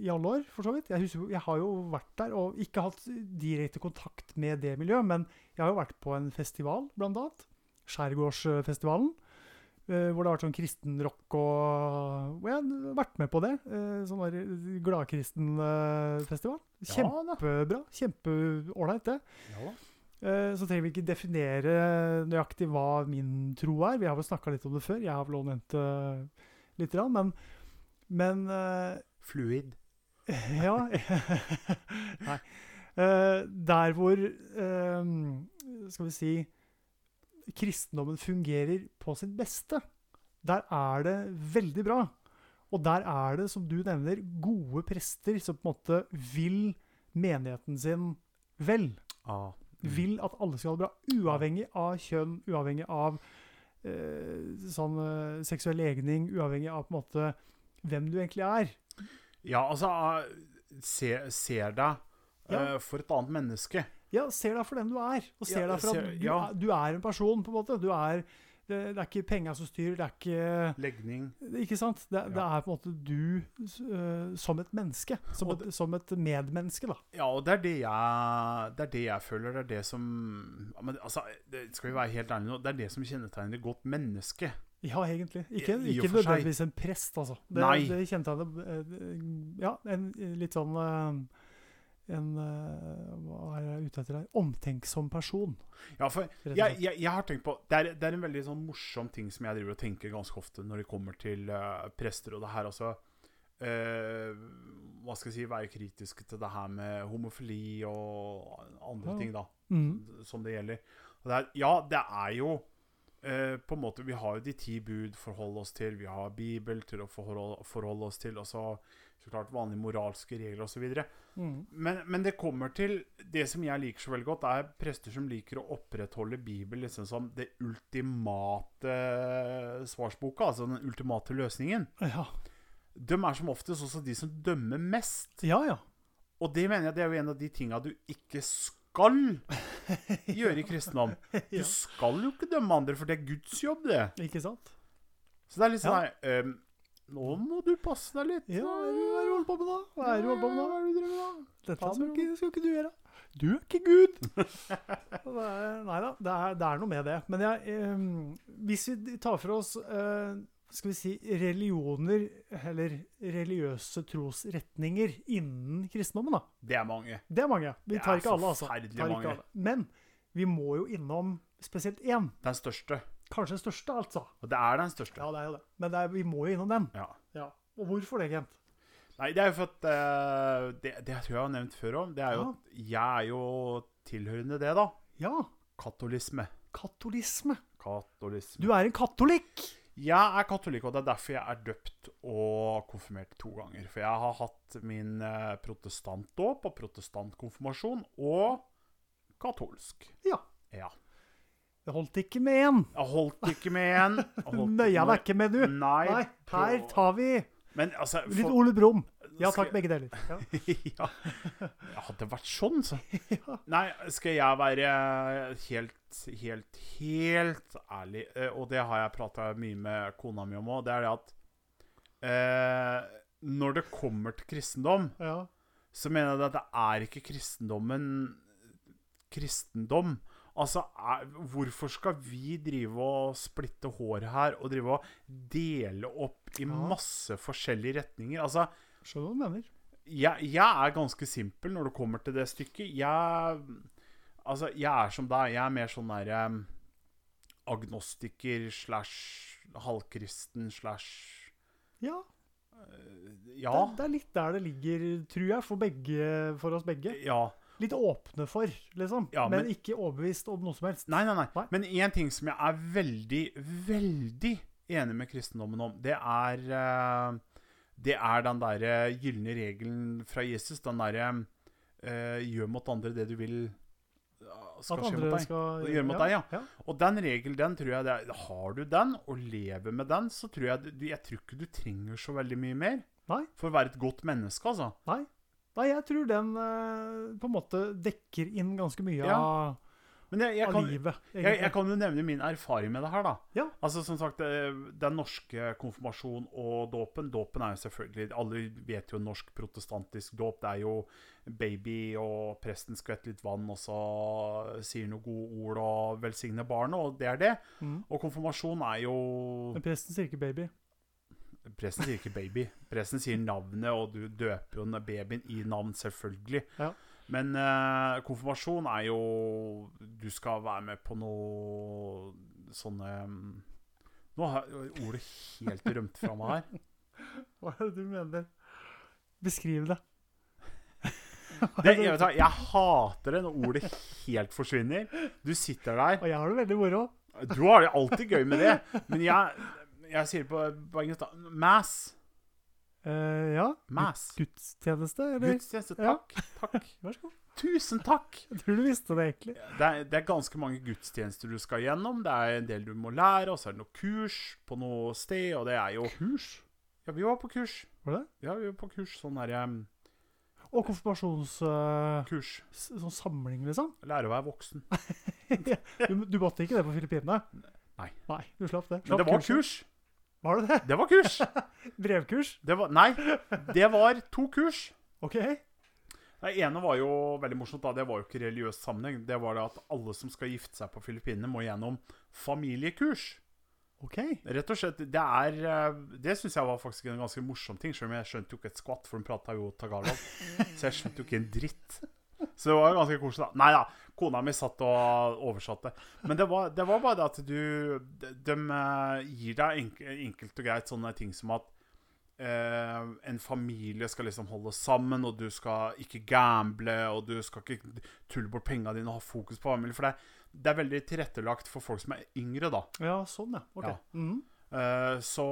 i alle år, for så vidt. Jeg, husker, jeg har jo vært der og ikke hatt direkte kontakt med det miljøet, men jeg har jo vært på en festival, blant annet. Skjærgårdsfestivalen. Eh, hvor det har vært sånn kristen rock og Hvor jeg har vært med på det. Uh, sånn der gladkristen eh. Kjempebra. Kjempeålreit, det. ja. Eh, Så trenger vi ikke definere nøyaktig hva min tro er. Vi har vel snakka litt om det før. Jeg har vel også nevnt det grann, men, men eh, Fluid. [laughs] Ja. [laughs] Nei. Eh, der hvor eh, Skal vi si kristendommen fungerer på sitt beste, der er det veldig bra. Og der er det, som du nevner, gode prester som på en måte vil menigheten sin vel Ah. vil at alle skal ha det bra, uavhengig av kjønn, uavhengig av eh, sånn eh, seksuell legning, uavhengig av på en måte hvem du egentlig er. Ja, altså eh, Se, Ser deg Ja. uh, for et annet menneske. Ja, ser deg for den du er, og ser Ja, deg for at du, ja. du er en person, på en måte. Du er, det, det er ikke penga som styrer, det er ikke Legning. Ikke sant? Det, det er på en måte du uh, som et menneske. Som et, som et medmenneske, da. Ja, og det er det jeg, det er det jeg føler. Det er det som men, altså, det, Skal vi være helt ærlige nå, det er det som kjennetegner et godt menneske. Ja, egentlig. Ikke, ikke nødvendigvis en prest, altså. Det, Nei. det kjennetegner eh, Ja, en litt sånn eh, En eh, Hva er jeg ute etter her? Omtenksom person. Ja, for jeg, jeg, jeg har tenkt på det er, det er en veldig sånn morsom ting som jeg driver og tenker ganske ofte når det kommer til uh, prester og det her altså Uh, Hva skal jeg si Være kritiske til det her med homofili og andre Ja. ting, da. Mm. Som det gjelder. Det er, ja, det er jo uh, på en måte Vi har jo de ti bud forholde oss til. Vi har Bibel til å forholde, forholde oss til. Og så så klart vanlige moralske regler osv. Mm. Men, men det kommer til Det som jeg liker så veldig godt, er prester som liker å opprettholde Bibelen liksom som det ultimate svarsboka, altså den ultimate løsningen. Ja. De er som oftest også de som dømmer mest. ja, ja. Og det mener jeg det er jo en av de tinga du ikke skal [laughs] gjøre i kristendom. Du skal jo ikke dømme andre, for det er Guds jobb, det. Ikke sant? Så det er litt sånn Ja. her ehm, Nå må du passe deg litt. Ja, hva er det du holder på med da? Hva er det du holder på med da? Hva er det du driver med da? Dette skal ikke, skal ikke du gjøre. Du er ikke Gud! [laughs] [laughs] det er, nei da, det er, det er noe med det. Men jeg, eh, hvis vi tar for oss eh, skal vi si religioner, eller religiøse trosretninger innen kristendommen, da. Det er mange. Det er mange. Vi tar ikke alle, altså. Tar ikke mange. alle. Men vi må jo innom spesielt én. Den største. Kanskje den største, altså. Og det er den største. Ja, det er jo det. Men det er, vi må jo innom den. Ja. Ja. Og hvorfor det, Kent? Nei, det er jo for at uh, det, det tror jeg har nevnt før òg. Det er jo at jeg er jo tilhørende det, da. Ja, Katolisme. katolisme. Katolisme. Du er en katolikk! Jeg er katolikk, og det er derfor jeg er døpt og konfirmert to ganger. For jeg har hatt min eh, protestantdåp og protestantkonfirmasjon og katolsk. Ja. Ja. Det holdt ikke med én. Jeg holdt ikke med holdt Nøya deg ikke med, [laughs] du. Nei. Nei, her tar vi Men altså litt Ole Brumm. Ja takk, begge deler. [laughs] Ja. ja. ja. Hadde det vært sånn, så. [laughs] Ja. Nei, skal jeg være helt, helt, helt ærlig, eh, og det har jeg prata mye med kona mi om òg, det er det at eh, Når det kommer til kristendom, Ja. så mener jeg at det er ikke kristendommen kristendom. Altså, er, hvorfor skal vi drive og splitte håret her og drive og dele opp i masse forskjellige retninger? Altså, Skjønner hva du mener. jeg, jeg er ganske simpel når det kommer til det stykket. Jeg Altså, jeg er som deg. Jeg er mer sånn derre um, agnostiker slash halvkristen slash Ja. Ja. Det, det er litt der det ligger, tror jeg, for, begge, for oss begge. Ja. Litt åpne for, liksom. Ja, men, men- ikke overbevist om noe som helst. Nei, nei, nei. Nei. Men én ting som jeg er veldig, veldig enig med kristendommen om, det er eh, Det er den derre gylne regelen fra Jesus. Den derre eh, Gjør mot andre det du vil skal skje mot deg. skal gjøre mot deg, ja. ja. Og den regelen, den tror jeg det er, Har du den, og lever med den, så tror jeg du, Jeg tror ikke du trenger så veldig mye mer Nei. for å være et godt menneske, altså. Nei. Nei, jeg tror den eh, på en måte dekker inn ganske mye Ja, av, Men jeg, jeg av kan, livet. Jeg, egentlig. jeg kan jo nevne min erfaring med det her, da. Ja. Altså som sagt, eh, Den norske konfirmasjon og dåpen Dåpen er jo selvfølgelig Alle vet jo norsk protestantisk dåp. Det er jo baby, og presten skvetter litt vann, og så sier noen gode ord og velsigner barnet, og det er det. Mm. Og konfirmasjon er jo Men presten sier ikke baby. Presten sier ikke baby. Presten sier navnet, og du døper jo babyen i navn, selvfølgelig. Ja. Men eh, konfirmasjon er jo Du skal være med på noe sånne mm, Nå har ordet helt rømt fra meg her. [laughs] Hva er det du mener? Beskriv det. [laughs] Det, jeg, vet, jeg hater det når ordet helt forsvinner. Du sitter der. Og jeg har det veldig moro. Du har det alltid gøy med det, men jeg, jeg sier det på, på engelsk da. Mass. Uh, ja. Mass. Gudstjeneste, eller? Gudstjeneste. Ja. Takk. Takk. [laughs] Vær så god. Tusen takk. Jeg tror du visste det, egentlig. Det er, det er ganske mange gudstjenester du skal gjennom. Det er en del du må lære, og så er det noe kurs på noe sted, og det er jo Kurs? Ja, vi var på kurs. Var det? Ja, vi var på kurs. Sånn derre um, Og konfirmasjonskurs. kurs. sånn samling, liksom? [laughs] Lære å være voksen. Du, du måtte ikke det på Filippinene? Nei. Nei, du slapp det. Men det var kurset. kurs. Var det det? Det var kurs. [laughs] Brevkurs? Det var, nei, det var to kurs. OK. Det ene var jo veldig morsomt. da, Det var jo ikke religiøs sammenheng. Det var det at alle som skal gifte seg på Filippinene, må gjennom familiekurs. ok. Rett og slett, Det er eh, Det syns jeg var faktisk en ganske morsom ting, selv om jeg skjønte jo ikke et skvatt, for hun prata jo tagalog. Så jeg skjønte jo ikke en dritt. Så det var ganske koselig. da. Nei da, kona mi satt og oversatte. Men det var, det var bare det at du De, de eh, gir deg enk, enkelt og greit sånne ting som at eh, en familie skal liksom holde sammen, og du skal ikke gamble, og du skal ikke tulle bort penga dine og ha fokus på familie. For det, det er veldig tilrettelagt for folk som er yngre, da. Ja, sånn, ja. Ok. Ja. Mhm. Eh, så,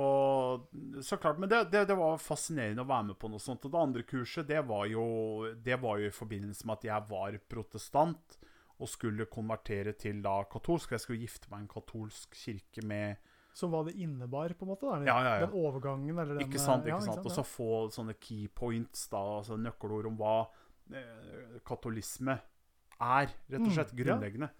så klart, Men det, det, det var fascinerende å være med på noe sånt. Og det andre kurset, det var jo, det var jo i forbindelse med at jeg var protestant og skulle konvertere til da katolsk. Jeg skulle gifte meg i en katolsk kirke med Så hva det innebar, på en måte? Da, Ja, ja, ja. Den overgangen, eller den Ikke sant? ja, ikke sant? Og så få sånne key points, da, altså nøkkelord om hva eh, katolisme er, rett og Mm, slett. ja, Grunnleggende.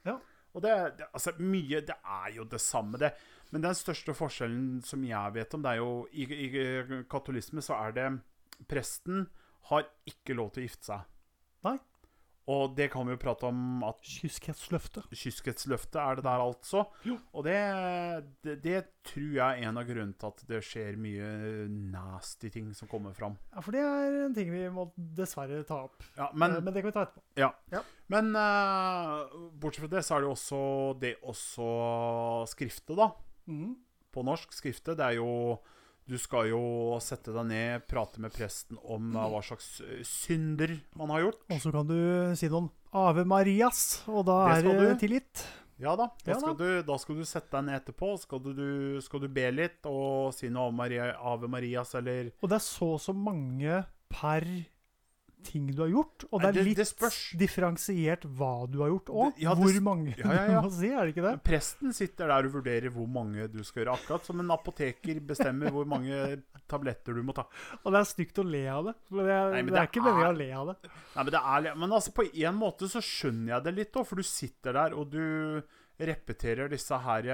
Og det, det, altså mye Det er jo det samme, det. Men den største forskjellen som jeg vet om, det er jo I, i katolisme så er det Presten har ikke lov til å gifte seg. Nei. Og det kan vi jo prate om at Kyskhetsløftet. Kyskhetsløftet er det der, altså. Jo. Og det, det, det tror jeg er en av grunnene til at det skjer mye nasty ting som kommer fram. Ja, for det er en ting vi må dessverre ta opp. Ja, Men, men men det kan vi ta etterpå. Ja. Men uh, bortsett fra det, så er det jo også det også skrifte, da. Mm. På norsk skrifte. Det er jo Du skal jo sette deg ned, prate med presten om eh, hva slags eh, synder man har gjort. Og så kan du si noen Ave Marias, og da Det er det tilgitt. Ja da. Da Ja skal, Du, da skal du sette deg ned etterpå. Skal du, skal du be litt og si noe om Maria, Ave Marias eller Og det er så og så mange per ting du har gjort. Og det er litt det det differensiert hva du har gjort òg. Ja, Hvor mange Ja, ja, ja. [laughs] du må si, er det ikke det? Presten sitter der og vurderer hvor mange du skal gjøre. Akkurat som en apoteker bestemmer hvor mange tabletter du må ta. Og det er stygt å le av det. Det er, Nei, men det er ikke meningen å le av det. Nei, Men det er Men altså, på en måte så skjønner jeg det litt òg, for du sitter der og du repeterer disse her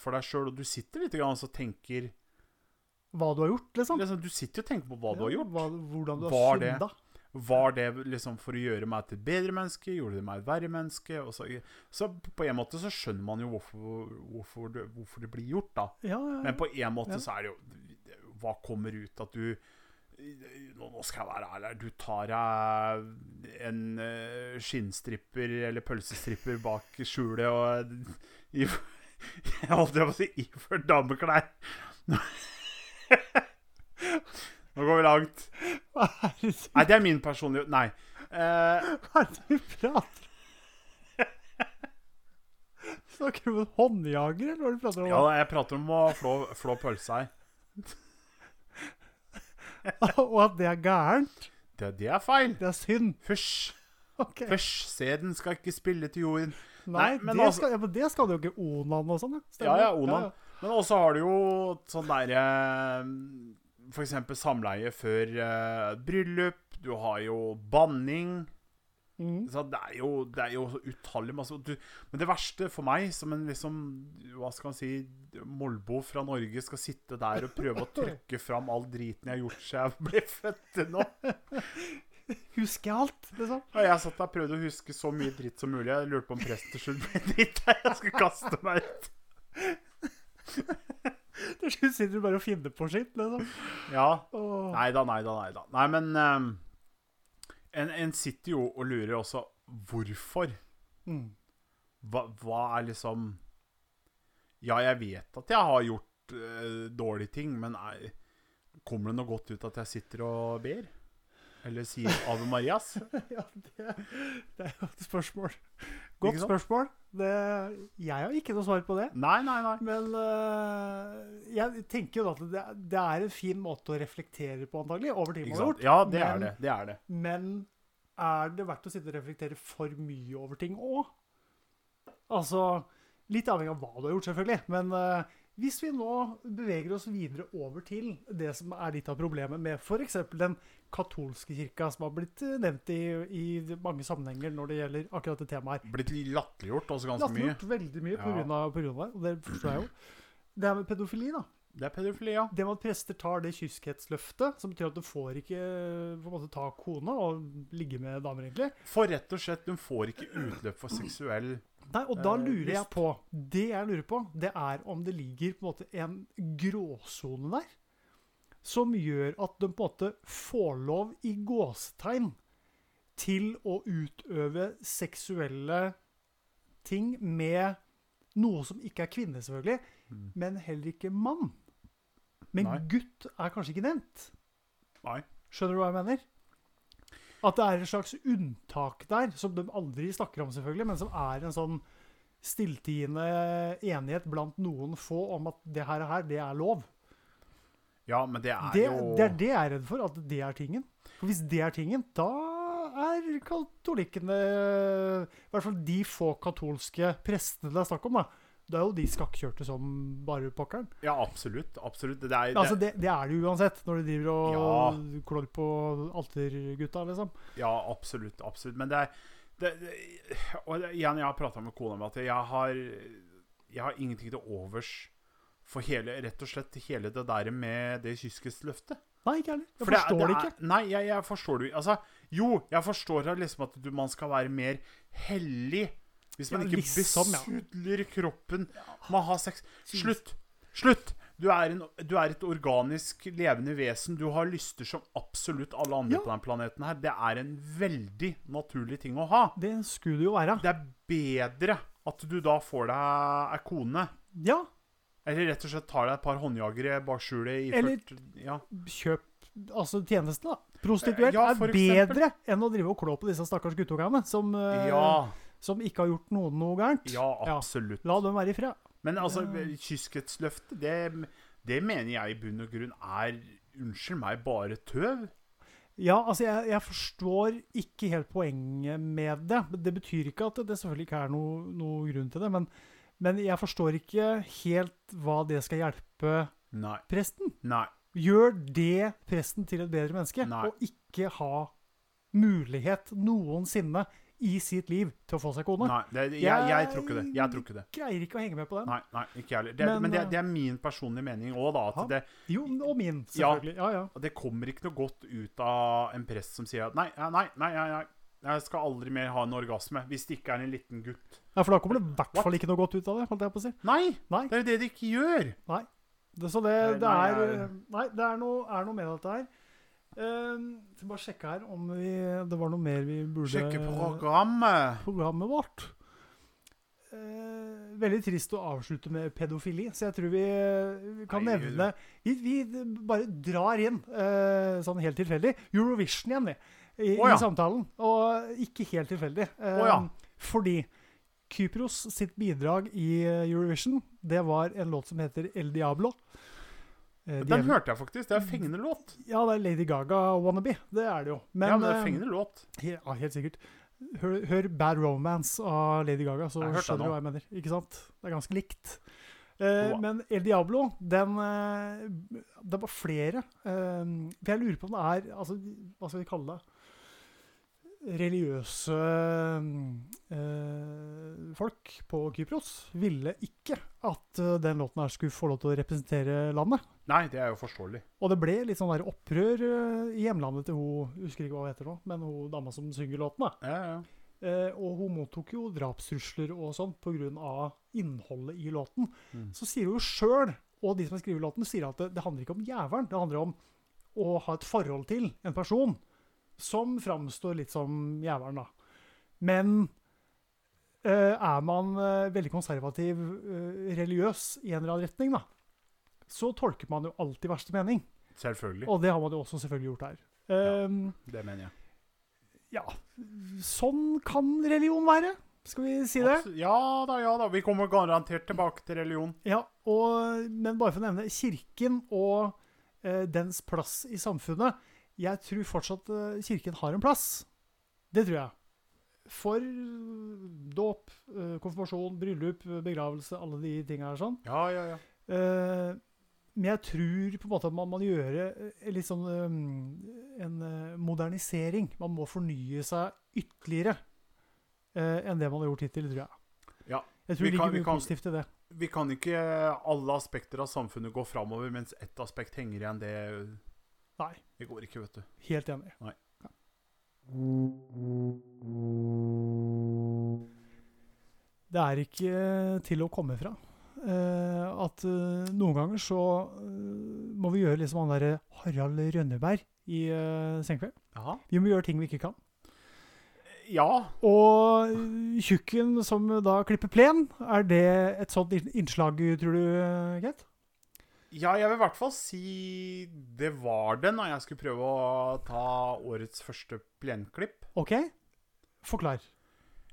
for deg sjøl, og du sitter litt grann og så tenker hva du har gjort, liksom. Liksom, du sitter og tenker på hva du har gjort. Hva, hvordan du har synda. Var det liksom for å gjøre meg til et bedre menneske? Gjorde det meg et verre menneske? Og så, så på en måte så skjønner man jo hvorfor, hvorfor, det, hvorfor det blir gjort, da. Ja, ja, Men på en måte Ja. så er det jo Hva kommer ut at du Nå, skal jeg være ærlig. Du tar deg en eh, skinnstripper eller pølsestripper bak skjulet og i, Jeg holdt på å si iført dameklær. [laughs] Nå går vi langt. Hva er det som Nei, det er min personlige Nei. Eh, hva er det du prater om? Snakker du om en håndjager, eller hva du prater om? ja, jeg prater om å flå, flå pølse her. [laughs] Og at det er gærent? Det, det er feil. Det er synd. Fysj. Ok. Fysj. Seden skal ikke spille til jorden. Nei, Nei, men det, altså- skal, ja, men det skal du jo ikke onan og sånn, ja. Ja, Onan. ja, Onan. Men også har du jo sånn derre For eksempel samleie før uh, bryllup. Du har jo banning. Mm. Så det er jo, det er jo utallig masse du, Men det verste for meg, som en liksom Hva skal man si Molbo fra Norge skal sitte der og prøve å trykke fram all driten jeg har gjort siden jeg ble født til nå. [laughs] Husker jeg alt, liksom? Ja, jeg satt der og prøvde å huske så mye dritt som mulig. Jeg lurte på om presten til slutt ble dritt der. Jeg skulle kaste meg ut. [laughs] Til slutt sitter du bare og finner på skitt, liksom. Ja. Nei da, nei da, nei da. Nei, men um, en, en sitter jo og lurer også hvorfor. Mm. Hva, hva er liksom Ja, jeg vet at jeg har gjort uh, dårlige ting, men er, kommer det noe godt ut at jeg sitter og ber? Eller sier Ave Marias? [laughs] Ja, det, det er jo et spørsmål. Godt spørsmål. Det, jeg har ikke noe svar på det. Nei, nei, nei. Men uh, jeg tenker jo at det, det er en fin måte å reflektere på, antagelig, over ting man har gjort. Ja, det er det. Det er det. Men er det verdt å sitte og reflektere for mye over ting òg? Altså Litt avhengig av hva du har gjort, selvfølgelig. Men øh, hvis vi nå beveger oss videre over til det som er litt av problemet med f.eks. den katolske kirka, som har blitt øh, nevnt i, i mange sammenhenger når det gjelder akkurat det temaet her. Blitt latterliggjort også ganske mye. Latterliggjort veldig mye Ja. på grunn av, og det forstår jeg jo. Det her med pedofili, da. Det er pedofili, ja. Det med at prester tar det kyskhetsløftet, som betyr at du får ikke på en måte ta kona og ligge med damer, egentlig. For rett og slett, hun får ikke utløp for seksuell Nei, og da Eh, lurer jeg på Det jeg lurer på, det er om det ligger på en måte en gråsone der. Som gjør at de på en måte får lov, i gåsetegn, til å utøve seksuelle ting med noe som ikke er kvinne, selvfølgelig, Mm. men heller ikke mann. Men Nei. gutt er kanskje ikke nevnt. Nei. Skjønner du hva jeg mener? At det er et slags unntak der, som de aldri snakker om, selvfølgelig, men som er en sånn stilltiende enighet blant noen få om at det her, her det er lov. Ja, men det er Det, jo det er det jeg er redd for, at det er tingen. For hvis det er tingen, da er katolikkene I hvert fall de få katolske prestene det er snakk om, da. Da er jo de skakkjørte som bare pokkeren. Ja, absolutt. Absolutt. Det er, Altså, det, det, det er det uansett, når du driver og klår på altergutta, liksom. ja, absolutt. Absolutt. Men det er det, det, Og igjen, jeg har prata med kona mi at jeg har Jeg har ingenting til overs for hele, rett og slett hele det der med det kyskhetssløftet. Nei, ikke heller. Jeg For forstår det, det er- ikke. Nei, jeg, jeg forstår det Altså, jo, jeg forstår liksom at du, man skal være mer hellig. Hvis man Ja, ikke liksom, ja. besudler kroppen Man har ha sex. Slutt! Slutt! Du er, en, du er et organisk levende vesen. Du har lyster som absolutt alle andre Ja. på denne planeten her. Det er en veldig naturlig ting å ha. Det skulle det jo være. Det er bedre at du da får deg ei kone. Ja, Eller rett og slett tar deg et par håndjagere bak skjulet Eller- 40 Ja. kjøp altså tjenesten, da. Prostituert Ja, er bedre enn å drive og klå på disse stakkars guttungene som, eh, ja. Som ikke har gjort noen noe gærent. Ja, absolutt. La dem være i fred. Men altså, kyskhetsløftet, det, det mener jeg i bunn og grunn er Unnskyld meg, bare tøv. Ja, altså, jeg, jeg forstår ikke helt poenget med det. Det betyr ikke at det selvfølgelig ikke er noe, noe grunn til det, men, men jeg forstår ikke helt hva det skal hjelpe Nei. presten. Nei. Gjør det presten til et bedre menneske, Nei. og ikke ha mulighet noensinne i sitt liv til å få seg kone. Nei, det, jeg, jeg, Jeg- tror ikke det. Jeg tror ikke det. Greier ikke å henge med på den. Nei, nei ikke jeg heller. Men, men det, eh, det er min personlige mening òg, da. At det, Jo, og min, selvfølgelig. Ja, ja. det kommer ikke noe godt ut av en prest som sier at nei, nei, nei, nei. Jeg skal aldri mer ha en orgasme. Hvis det ikke er en liten gutt. ja, for da kommer det i hvert fall ikke noe godt ut av det. holdt jeg på å si. Nei! Nei. Det er jo det det ikke gjør. Nei. Det, så det, det er Nei, det er noe, er noe med dette her. Uh, bare sjekke her om vi, det var noe mer vi burde Sjekke programmet. programmet vårt. Uh, veldig trist å avslutte med pedofili, så jeg tror vi, vi kan Nei, nevne vi, vi bare drar inn, uh, sånn helt tilfeldig, Eurovision igjen, vi, i, oh, ja. i samtalen. Og ikke helt tilfeldig. Å, ja. Fordi Kypros sitt bidrag i eh, Eurovision, det var en låt som heter El Diablo. Eh, Den Djevel- hørte jeg faktisk. Det er fengende låt. Ja, det er Lady Gaga wannabe. Det er det jo. Men, ja, men det er eh, fengende låt. Ja, helt sikkert. Hør, hør Bad Romance av Lady Gaga, så Jeg skjønner du hva jeg mener. Ikke sant? Det er ganske likt. Eh, Wow. men El Diablo, den eh, Det var flere. Eh, jeg lurer på om det er altså, Hva skal vi kalle det? Religiøse eh, folk på Kypros ville ikke at eh, den låten her skulle få lov til å representere landet. Nei, det er jo forståelig. Og det ble litt sånn der opprør eh, i hjemlandet til hun husker ikke hva hun heter nå, men hun dama som synger låten. da. Ja, ja. Eh, og hun mottok jo drapstrusler og sånn pga. innholdet i låten. Mm. Så sier hun jo sjøl, og de som har skrevet låten, sier at det, det handler ikke om jævelen. Det handler om å ha et forhold til en person som framstår litt som jævelen, da. Men eh, er man eh, veldig konservativ, eh, religiøs i en eller annen retning, da, så tolker man jo alltid verste mening. Selvfølgelig. Og det har man jo også selvfølgelig gjort her. Um, Det mener jeg. ja, sånn kan religion være. Skal vi si det? Ja da, ja da. Vi kommer garantert tilbake til religion. Ja, og, men bare for å nevne Kirken og eh, dens plass i samfunnet. Jeg tror fortsatt eh, Kirken har en plass. Det tror jeg. For eh, dåp, eh, konfirmasjon, bryllup, begravelse, alle de tinga her sånn. Ja, ja, ja. Men jeg tror på en måte at man må gjøre litt sånn en modernisering. Man må fornye seg ytterligere enn det man har gjort hittil, tror jeg. Ja, Jeg tror vi det kan- ligger mye kan- positivt i det. Vi kan ikke alle aspekter av samfunnet gå framover mens ett aspekt henger igjen. Det, Nei, det går ikke, vet du. helt enig. Nei. Ja. Det er ikke til å komme fra. Uh, at uh, noen ganger så uh, må vi gjøre liksom han derre Harald Rønneberg i Senkveld. Ja. Vi må gjøre ting vi ikke kan. Ja. Og tjukken som da klipper plen, er det et sånt innslag, tror du, Kent? Ja, jeg vil i hvert fall si det var det når jeg skulle prøve å ta årets første plenklipp. OK? Forklar.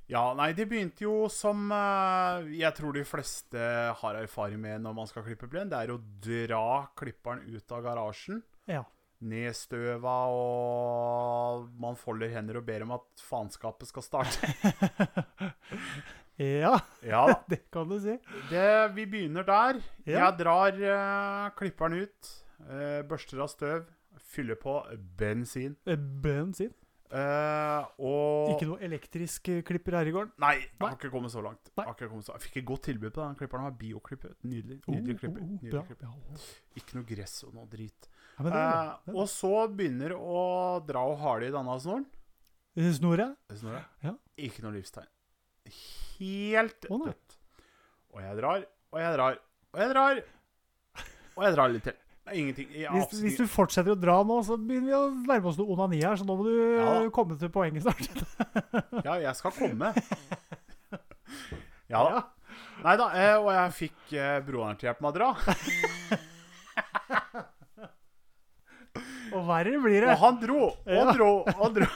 Ja, nei, det begynte jo som eh, jeg tror de fleste har erfaring med når man skal klippe plen. Det er å dra klipperen ut av garasjen. Ja. Ned støva, og man folder hender og ber om at faenskapet skal starte. [laughs] ja, Ja [laughs] det kan du si. Det, vi begynner der. Ja. Jeg drar uh, klipperen ut, uh, børster av støv, fyller på bensin. Eh, Bensin. Uh, og Ikke noe elektrisk klipper her i gården. Nei, jeg har ikke kommet så langt. Jeg, kommet så. jeg fikk et godt tilbud på den klipperen. Den var. Nydelig. Nydelig klipper. Oh, klipper. oh, Nydelig klipper. Ja, Ikke noe gress og noe drit. Ja, det. Det er og så begynner å dra og hale i denne snoren. bra. Snoret? Snoret. Ja. Ikke noe livstegn. Helt oh, dødt. Og jeg drar, og jeg drar, og jeg drar. Og jeg drar litt til. Er ingenting. Hvis, hvis du fortsetter å dra nå, så begynner vi å nærme oss noe onani her, så nå må du Ja komme til poenget snart. [laughs] Ja, jeg skal komme. [laughs] Ja da. Nei da. Eh, og jeg fikk eh, broderen til å hjelpe meg å dra. [laughs] Og verre blir det. Og han dro og Ja. dro og dro.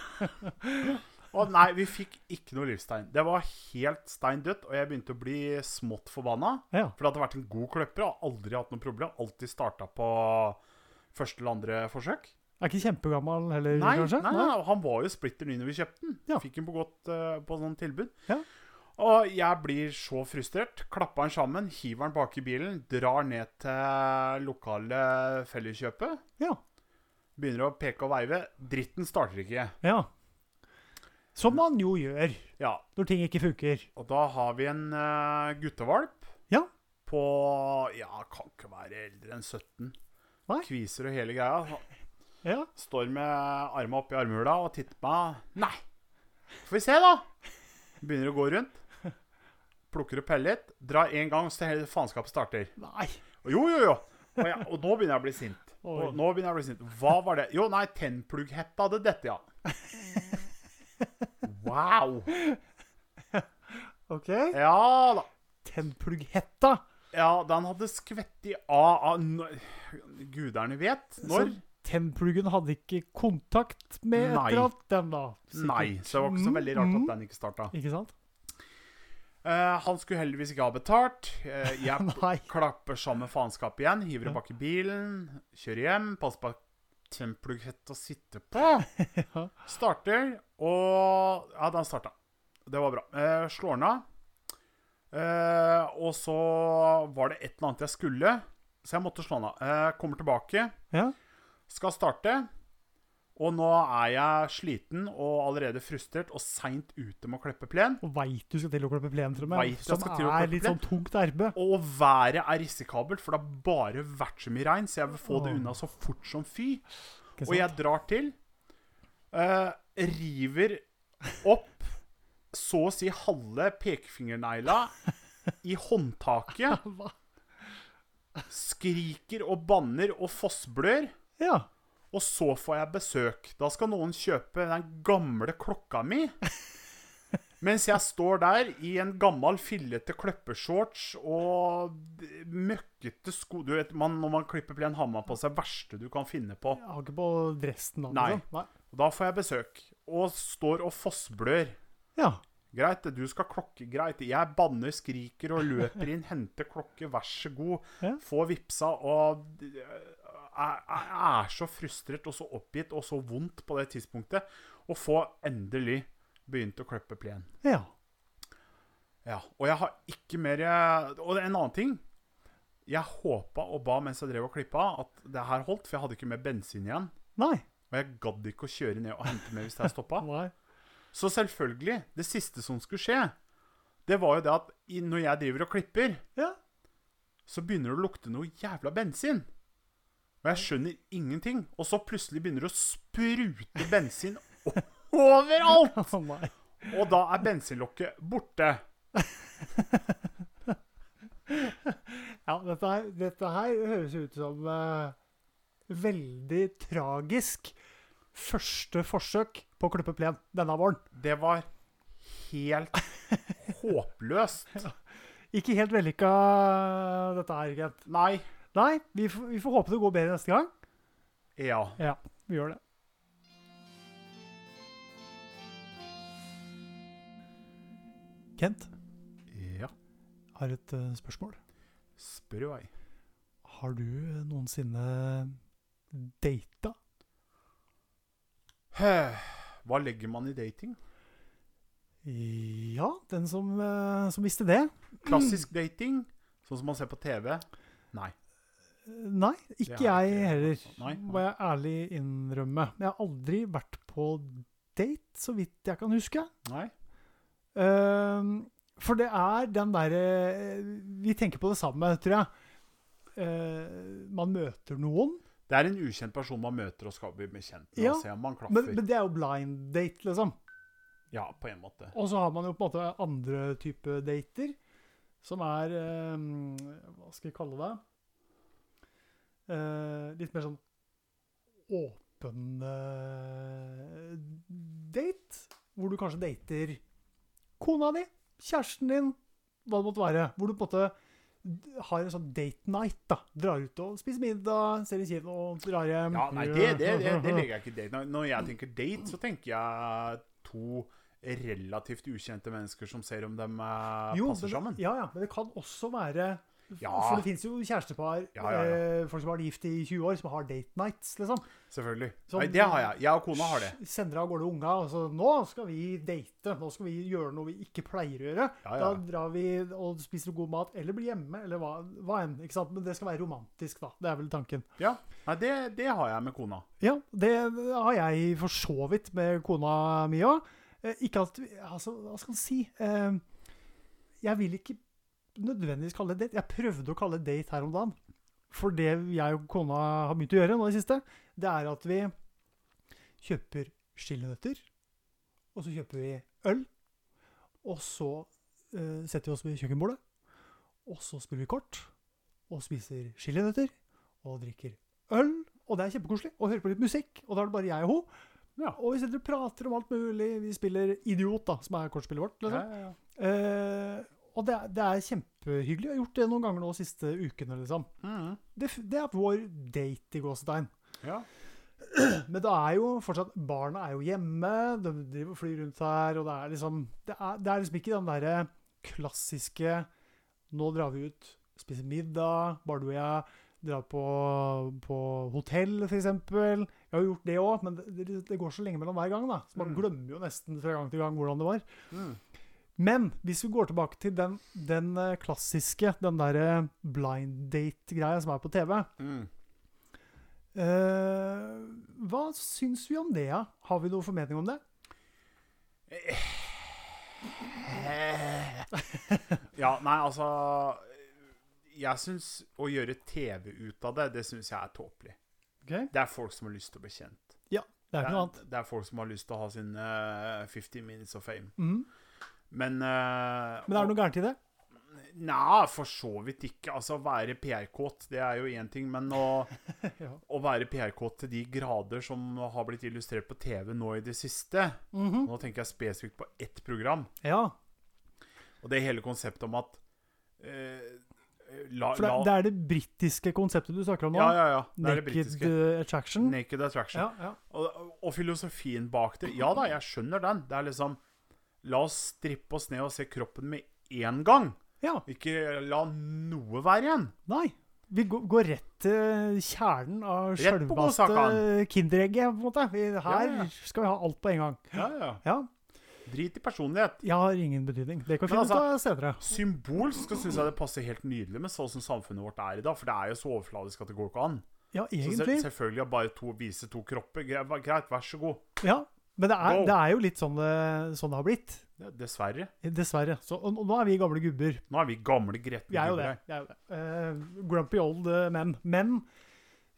Og nei, vi fikk ikke noe livstegn. Det var helt stein dødt, og jeg begynte å bli smått forbanna. Ja. For det hadde vært en god kløpper. og Aldri hatt noe problem. Alltid starta på første eller andre forsøk. Er ikke kjempegammel heller, Nei, kanskje? nei, nei, han var jo splitter ny når vi kjøpte den. Ja. Fikk den på godt uh, på sånn tilbud. Ja. Og jeg blir så frustrert. Klapper den sammen, hiver den bak i bilen, drar ned til lokale Felleskjøpet. Ja. Begynner å peke og veive. Dritten starter ikke. ja. Som man jo gjør Ja, når ting ikke funker. og da har vi en uh, guttevalp Ja. på Ja, kan ikke være eldre enn 17. Nei. Kviser og hele greia. Ja. Står med arma oppi armhula og titter på meg. Nei! Får vi se, da. Begynner å gå rundt. Plukker opp pellet. Drar én gang, så hele faenskapet starter. Nei. Jo, jo, jo. Og, jeg, og nå begynner jeg å bli sint. Og nå begynner jeg å bli sint. Hva var det? Jo, nei, tennplugghetta hadde dette, ja. Wow. [laughs] OK. Ja da. Tennplugghetta. Ja, den hadde skvett i av, av Guderne vet når. Så tennpluggen hadde ikke kontakt med Nei. etter alt den da? sikkert. Nei, så det var ikke så veldig rart Mm, at den ikke starta. Ikke sant? Uh, han skulle heldigvis ikke ha betalt. Uh, [laughs] jeg klapper sammen faenskapet igjen, hiver det bak i bilen, kjører hjem, passer på at å sitte på. [laughs] Ja. Starter, og Ja, den starta. Det var bra. Eh, slår den av. Eh, og så var det et eller annet jeg skulle, så jeg måtte slå den av. Eh, kommer tilbake, Ja. skal starte. Og nå er jeg sliten og allerede frustrert og seint ute med å klippe plen. Og veit du skal til å klippe plen. Jeg Som skal til å er litt sånn tungt arbeid. Og været er risikabelt, for det har bare vært så mye regn, så jeg vil få det unna så fort som fy. Og jeg drar til. Uh, river opp så å si halve pekefingernegla i håndtaket. [laughs] Skriker og banner og fossblør. Ja. Og så får jeg besøk. Da skal noen kjøpe den gamle klokka mi. [laughs] Mens jeg står der i en gammel, fillete kløppeshorts og møkkete sko Du vet, man, Når man klipper plen, har man på seg verste du kan finne på. Jeg har ikke på dressen da. Nei. liksom. Nei. Da får jeg besøk, og står og fossblør. Ja. Greit, du skal klokke. Greit. Jeg banner, skriker og løper inn, [laughs] henter klokke, vær så god. Ja. Få vipsa og jeg, jeg er så frustrert og så oppgitt og så vondt på det tidspunktet. Å få endelig begynt å klippe plen. ja. Ja, Og jeg har ikke mer Og en annen ting. Jeg håpa og ba mens jeg drev og klippa, at det her holdt, for jeg hadde ikke mer bensin igjen. Nei. Og jeg gadd ikke å kjøre ned og hente mer hvis det stoppa. [laughs] Så selvfølgelig, det siste som skulle skje, det var jo det at når jeg driver og klipper, Ja. så begynner det å lukte noe jævla bensin. Og jeg skjønner ingenting. Og så plutselig begynner det å sprute bensin overalt! [laughs] Nei. Og da er bensinlokket borte. Ja, dette, her- dette her høres ut som uh, veldig tragisk første forsøk på å klippe plen denne våren. Det var helt [laughs] håpløst. Ikke helt vellykka dette her, Kent. Nei. Nei, vi, vi får håpe det går bedre neste gang. Ja. Ja, vi gjør det. Kent, Ja. har et uh, spørsmål. Spør i vei. Har du noensinne data? Hva legger man i dating? Ja, den som, uh, som visste det. Klassisk dating, sånn som man ser på TV? Nei. Nei, ikke jeg ikke- heller, Nei. må jeg ærlig innrømme. Jeg har aldri vært på date, så vidt jeg kan huske. Nei. Uh, for det er den derre Vi tenker på det samme, tror jeg. Uh, man møter noen, Det er en ukjent person man møter og skal bli bekjent med. Ja, og se om man klaffer. men, men det er jo blind date, liksom. Ja, på en måte. Og så har man jo på en måte andre type dater, som er uh, Hva skal jeg kalle det? Eh, litt mer sånn åpen eh, date. Hvor du kanskje dater kona di, kjæresten din, hva det måtte være. Hvor du på en måte har en sånn date night. da. Drar ut og spiser middag, ser en kino og drar hjem. Ja, nei, det, det, det, det [laughs] legger jeg ikke date. Når- jeg tenker date, så tenker jeg to relativt ukjente mennesker som ser om de passer Jo, men, sammen. Ja, ja, men det kan også være Ja. For det fins jo kjærestepar, Ja, ja. Eh, folk som har vært gift i 20 år, som har date nights, liksom. Selvfølgelig. Som, Nei, det har jeg. Jeg og kona har det. Sender av gårde unga, og så 'Nå skal vi date. Nå skal vi gjøre noe vi ikke pleier å gjøre.' Ja, ja. Da drar vi og spiser god mat, eller blir hjemme, eller hva, hva enn. ikke sant? Men det skal være romantisk, da. Det er vel tanken. Ja, Nei, det, det har jeg med kona. Ja, det har jeg for så vidt med kona mi òg. Eh, ikke at Altså, hva skal en si? Eh, jeg vil ikke nødvendigvis kalle det date. Jeg prøvde å kalle det date her om dagen. For det jeg og kona har begynt å gjøre nå i det siste, det er at vi kjøper chilinøtter, og så kjøper vi øl, og så uh, setter vi oss ved kjøkkenbordet, og så spiller vi kort, og spiser chilinøtter, og drikker øl, og det er kjempekoselig, og hører på litt musikk, og da er det bare jeg og hun, Ja. og vi sitter og prater om alt mulig, vi spiller Idiot da, som er kortspillet vårt, liksom. Ja, ja, ja. Eh, og det det er kjempehyggelig. Jeg har gjort det noen ganger nå de siste ukene. liksom. Mm. Det, det er vår date i gåsetegn. ja. [clears throat] Men det er jo fortsatt Barna er jo hjemme, de driver og flyr rundt her, og det er liksom Det er, det er liksom ikke den derre klassiske Nå drar vi ut, spiser middag, bare du og jeg. Drar på, på hotell, f.eks. Jeg har gjort det òg, men det, det, går så lenge mellom hver gang. da. Så man Mm. glemmer jo nesten fra gang til gang hvordan det var. Mhm. Men hvis vi går tilbake til den, den eh, klassiske, den derre blind date-greia som er på TV mm. eh, Hva syns vi om det, ja? Har vi noen formening om det? [laughs] Ja, nei, altså Jeg syns å gjøre TV ut av det, det syns jeg er tåpelig. Okay. Det er folk som har lyst til å bli kjent. Det er Det ikke noe er, annet. det er folk som har lyst til å ha sin eh, 50 minutes of fame. Mhm. Men uh, Men er det noe gærent i det? Nei, for så vidt ikke. Altså, å være PR-kåt, det er jo én ting. Men å, [laughs] ja. å være PR-kåt til de grader som har blitt illustrert på TV nå i det siste Mhm. Nå tenker jeg spesifikt på ett program. ja. Og det hele konseptet om at eh, la, For det, la, det er det britiske konseptet du snakker om nå? Ja, ja, ja. Naked attraction? Naked Attraction. Ja, ja. Og, og filosofien bak det Ja da, jeg skjønner den. Det er liksom La oss strippe oss ned og se kroppen med én gang. ja. Ikke la noe være igjen. Nei. Vi går, rett til kjernen av sjølveste. Kinderegget, på en måte. Her Ja, skal vi ha alt på en gang. Ja, ja. Ja. Drit i personlighet. Jeg har ingen betydning. Det kan vi Men finne ut altså- av senere. Symbolsk så syns jeg det passer helt nydelig med sånn som samfunnet vårt er i dag. For det er jo så overfladisk at det går ikke an. Ja, egentlig. Så se- selvfølgelig bare to, vise to kropper. Greit, vær så god. Ja. Men det er, det er jo litt sånn det, sånn det har blitt. Dessverre. Dessverre. Så, og, og nå er vi gamle gubber. Nå er vi gamle gretne Vi er jo det. gubber. Er jo det. Uh, grumpy old eh, men. Men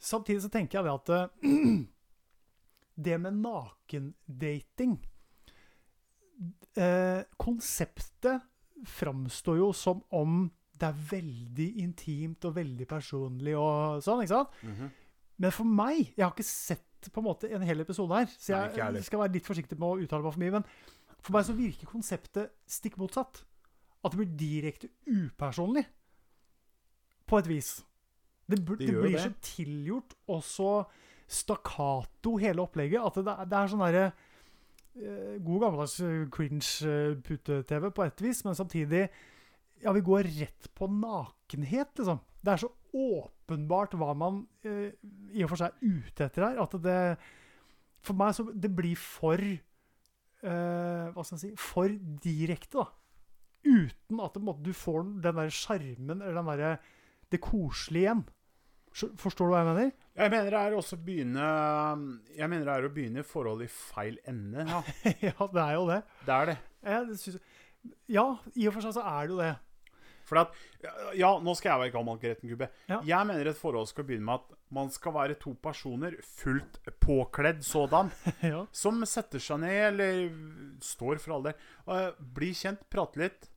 samtidig så tenker jeg det at uh, [clears throat] Det med nakendating uh, Konseptet framstår jo som om det er veldig intimt og veldig personlig og sånn, ikke sant? Mhm. Men for meg Jeg har ikke sett på en måte en hel episode her, så Nei, jeg jeg skal være litt forsiktig med å uttale meg for mye. Men for meg så virker konseptet stikk motsatt. At det blir direkte upersonlig. På et vis. Det, Det det blir det. så tilgjort og så stakkato, hele opplegget, at det, det er sånn derre eh, God gammeldags eh, cringe-pute-TV på et vis, men samtidig Ja, vi går rett på nakenhet, liksom. Det er så åpenbart hva man eh, i og for seg er ute etter her, at det For meg så Det blir for eh, Hva skal jeg si For direkte, da. Uten at måte, du får den der sjarmen eller den derre det koselige igjen. Forstår du hva jeg mener? Jeg mener det er også begynne Jeg mener det er å begynne forholdet i feil ende. Ja, [laughs] ja, det er jo det. det er det. Jeg det synes, ja, i og for seg så er det jo det. For at, ja, nå skal jeg være gammel gretten gubbe. Ja. Jeg mener et forhold skal begynne med at man skal være to personer, fullt påkledd sådan, [laughs] ja. som setter seg ned, eller står for all del, og blir kjent, prater litt,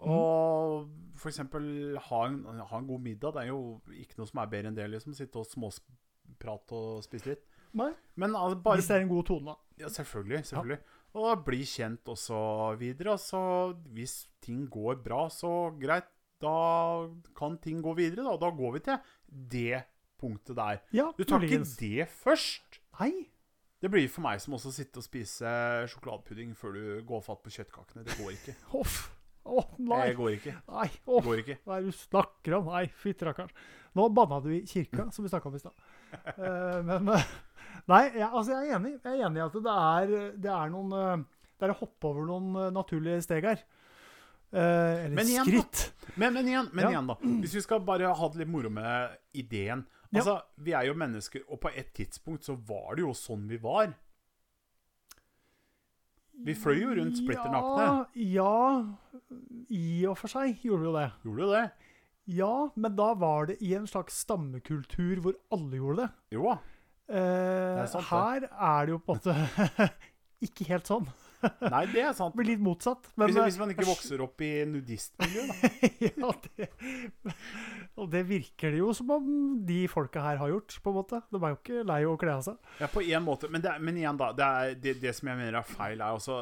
og for eksempel ha en, ha en god middag. Det er jo ikke noe som er bedre enn det, liksom. Sitte og småprate og spise litt. Nei, Men altså, bare hvis det er en god tone, da. Ja, selvfølgelig. selvfølgelig. Og bli kjent og så videre. Og så hvis ting går bra, så greit. Da kan ting gå videre. Da, da går vi til det punktet der. Ja, Du tar ikke det først. Nei. Det blir for meg som også å sitte og spise sjokoladepudding før du går fatt på kjøttkakene. Det går ikke. [laughs] Uff. Oh, nei. Det går ikke. Nei. oh, går ikke. hva er det du snakker om? Nei, fytti rakkeren. Nå banna du i kirka, som vi snakka om i stad. uh, men eh, Nei, jeg, altså jeg er enig. Jeg er enig i at det er, det er noen eh, Det er å hoppe over noen eh, naturlige steg her. Eh, eller Men igjen, skritt. Men, men, igjen, men Ja. igjen, da. Hvis vi skal bare ha det litt moro med ideen Ja. Altså, Vi er jo mennesker, og på et tidspunkt så var det jo sånn vi var. Vi fløy jo rundt splitter nakne. Ja, i og for seg gjorde vi jo det. Gjorde du det? Ja, men da var det i en slags stammekultur hvor alle gjorde det. Jo da. Eh, er sant, det. her er det jo på en måte [laughs] ikke helt sånn. [laughs] Nei, det er sant. Men blir litt motsatt. Men, Hvis, eh, hvis man ikke vokser opp i nudistmiljø, da. [laughs] ja, det, og det virker det jo som om de folka her har gjort, på en måte. De er jo ikke lei å kle av seg. Ja, på en måte. Men, det, men igjen, da. Det, er, det, det som jeg mener er feil, er også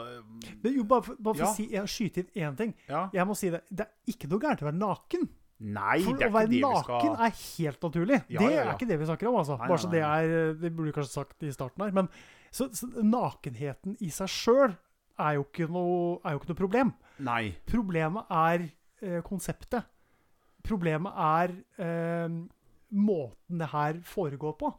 Men jo, bare bare for Ja. å si, skyte inn én ting. Ja. Jeg må si det. Det er ikke noe gærent å være naken. Nei, For det er å være naken skal er helt naturlig. Ja, det ja, ja. er ikke det vi snakker om, altså. Nei, Bare så det er Det burde kanskje sagt i starten her. Men så, så nakenheten i seg sjøl er, jo ikke noe- er jo ikke noe problem. Nei. Problemet er eh, konseptet. Problemet er eh, måten det her foregår på.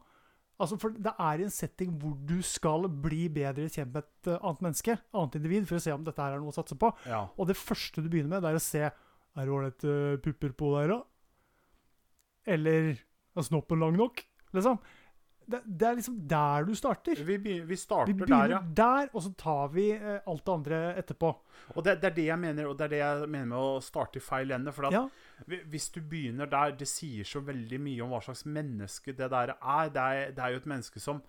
Altså, for Det er i en setting hvor du skal bli bedre kjent med et eh, annet menneske, annet individ, for å se om dette her er noe å satse på. Ja. Og det første du begynner med, det er å se Er det ålreite pupper på der, da? Eller er snoppen lang nok? Liksom. Det, det er liksom der du starter. Vi, be- vi Vi starter der, begynner ja. der, og så tar vi eh, alt det andre etterpå. Og det, det er det jeg mener Og det er det jeg mener med å starte i feil ende. For at Ja, hvis du begynner der, det sier så veldig mye om hva slags menneske det der er. Det er, det er jo et menneske som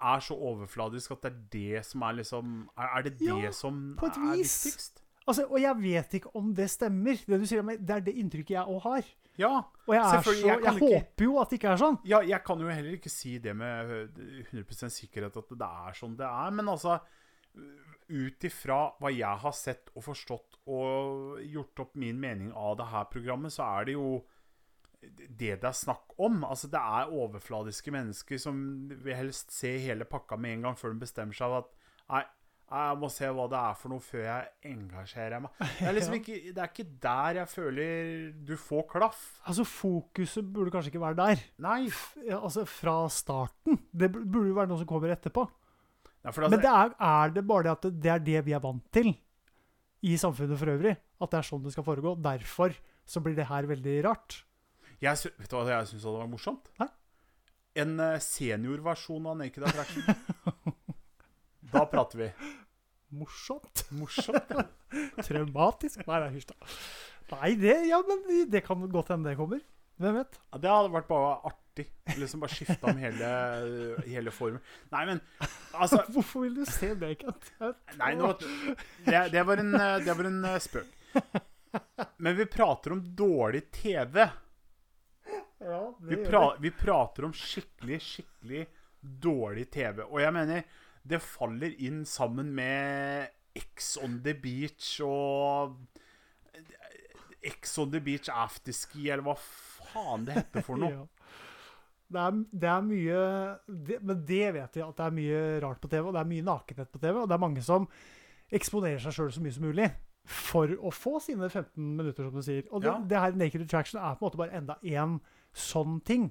er så overfladisk at det er det som er liksom Er, er det det Ja, som er viktigst? Altså, Og jeg vet ikke om det stemmer. Det du sier om det er det inntrykket jeg òg har. Ja. Og jeg, er så, jeg jeg, ikke- håper jo at det ikke er sånn. ja. Jeg kan jo heller ikke si det med øh, 100% sikkerhet at det er sånn det er. Men altså Ut ifra hva jeg har sett og forstått og gjort opp min mening av det her programmet, så er det jo det det er snakk om. Altså, det er overfladiske mennesker som vil helst se hele pakka med en gang før de bestemmer seg at Nei, jeg må se hva det er for noe før jeg engasjerer meg. Det er liksom [laughs] ikke, det er ikke der jeg føler du får klaff. Altså, Fokuset burde kanskje ikke være der. Nei. Ja, altså, Fra starten. Det burde jo være noe som kommer etterpå. Nei altså, Men det er, er det bare det at det, er det vi er vant til i samfunnet for øvrig? At det er sånn det skal foregå? Derfor så blir det her veldig rart. jeg, vet du hva jeg syns hadde vært morsomt? Hæ? En eh, seniorversjon av Naked Attraction. [laughs] da prater vi. Morsomt? Morsomt. ja. [laughs] Traumatisk? Nei, nei, hysj da. Nei, det, ja, men det kan godt hende det kommer. Hvem vet? Ja, Det hadde vært bare artig. Liksom bare skifta om hele, hele formen. Nei, men altså [laughs] Hvorfor vil du se det, Kent? Nei, nå, det, det var en, det var en eh, spøk. Men vi prater om dårlig TV. Ja, Vi, pra, det. vi prater om skikkelig, skikkelig dårlig TV. Og jeg mener, det faller inn sammen med X on the beach og X on the beach afterski, eller hva faen det heter for [laughs] noe. Ja. Det er, det er mye det, Men det vet vi, at det er mye rart på TV, og det er mye nakenhet på TV. Og det er mange som eksponerer seg sjøl så mye som mulig for å få sine 15 minutter, som du sier. Og det, Ja. det her Naked Attraction er på en måte bare enda én sånn ting.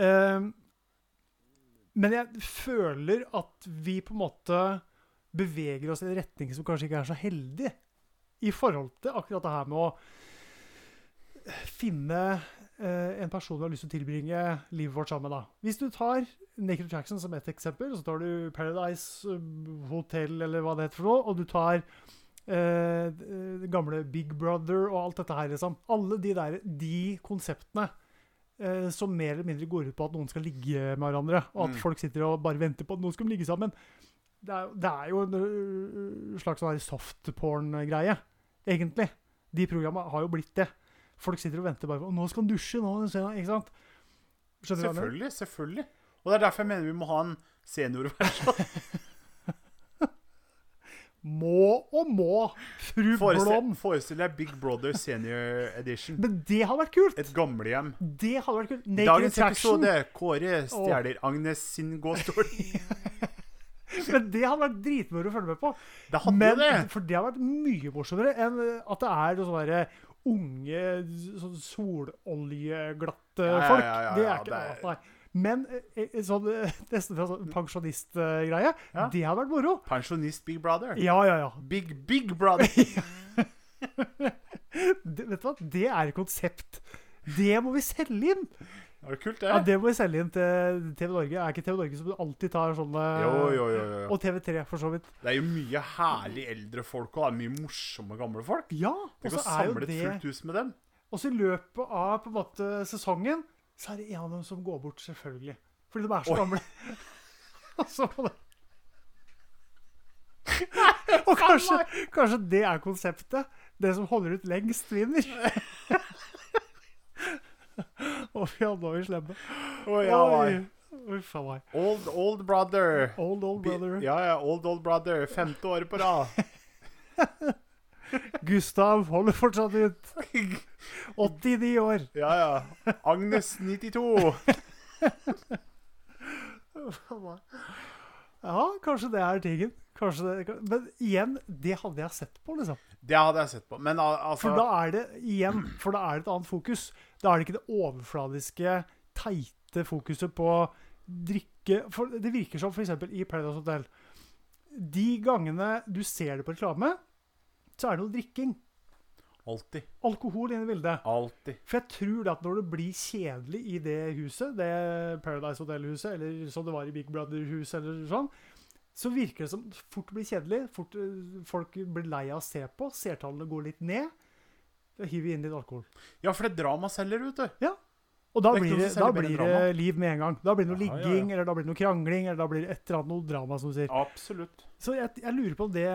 Ehm, men jeg føler at vi på en måte beveger oss i en retning som kanskje ikke er så heldig i forhold til akkurat det her med å finne eh, en person du har lyst til å tilbringe livet vårt sammen med. Hvis du tar Naked Attraction som et eksempel, så tar du Paradise eh, Hotel eller hva det heter for noe, og du tar eh, gamle Big Brother og alt dette her, liksom. Alle de der, de konseptene eh, som mer eller mindre går ut på at noen skal ligge med hverandre, og at Mm. folk sitter og bare venter på at noen skal ligge sammen. Det er, det er jo en øh, slags sånn softporn-greie, egentlig. De programmene har jo blitt det. Folk sitter og venter bare på 'Nå skal han dusje', nå Ikke sant? Skjønner? Selvfølgelig. Selvfølgelig. Og det er derfor jeg mener vi må ha en seniorversjon. [laughs] Må og må, fru Forestill, Blom. forestill deg Big Brother Senior Edition. Men det hadde vært kult! Et gamlehjem. Det hadde vært kult. Naked Dagens Attraction. episode Kåre stjeler Agnes sin gåstol. [laughs] Men det hadde vært dritmoro å følge med på. Det hadde Men, det. For det har vært mye morsommere enn at det er sånne derre unge, sånn sololjeglatte Ja, folk. ja, ja, det er ikke det er- Nei. Men eh, eh, sånn, eh, [laughs] nesten fra sånn pensjonistgreie, Ja. det hadde vært moro. Pensjonist Big Brother. Ja, ja, ja. Big Big Brother. [laughs] Det, vet du hva? Det er et konsept. Det må vi selge inn. Det var kult, det. Ja, Det må vi selge inn til TV Norge. Er ikke TV Norge som alltid tar sånne Jo, jo, jo, jo. Og TV3, for så vidt. Det er jo mye herlig eldre folk, og det mye morsomme gamle folk. Ja, og Tenk så er jo samle et fullt hus med dem. Og så i løpet av på en måte sesongen så er det en av dem som går bort, selvfølgelig. Fordi de er så Oi. gamle. [laughs] Og så må det [laughs] Og kanskje, kanskje det er konseptet. Det som holder ut lengst, vinner. [laughs] Å, ja, nå er vi slemme. Oi, ja, Oi. Uff a meg. Old, old brother. Old, old brother. Ja, ja, old, old brother. Femte året på rad. [laughs] Gustav holder fortsatt ut. 89 år. Ja, ja. Agnes 92. Uff a meg. Ja, kanskje det er tingen. Det, men igjen, det hadde jeg sett på, liksom. Det hadde jeg sett på. Men altså For da er det igjen, for da er det et annet fokus. Da er det ikke det overfladiske, teite fokuset på drikke For det virker som f.eks. i Paradise Hotel. De gangene du ser det på reklame, så er det noe drikking. Alltid. Alkohol inne i bildet. Alltid. For jeg tror det at når det blir kjedelig i det huset, det Paradise Hotel-huset, eller som det var i Big Brother-huset, eller sånn, så virker det som fort blir kjedelig. Fort eh, folk blir lei av å se på. Seertallene går litt ned. Da hiver vi inn litt alkohol. Ja, for det er drama selger, vet du. Og da Det blir det, da blir det liv med en gang. Da blir det noe Ja, ja, ja. ligging, eller da blir det noe krangling, eller da blir det et eller annet noe drama, som du sier. Absolutt. Så jeg, jeg lurer på om det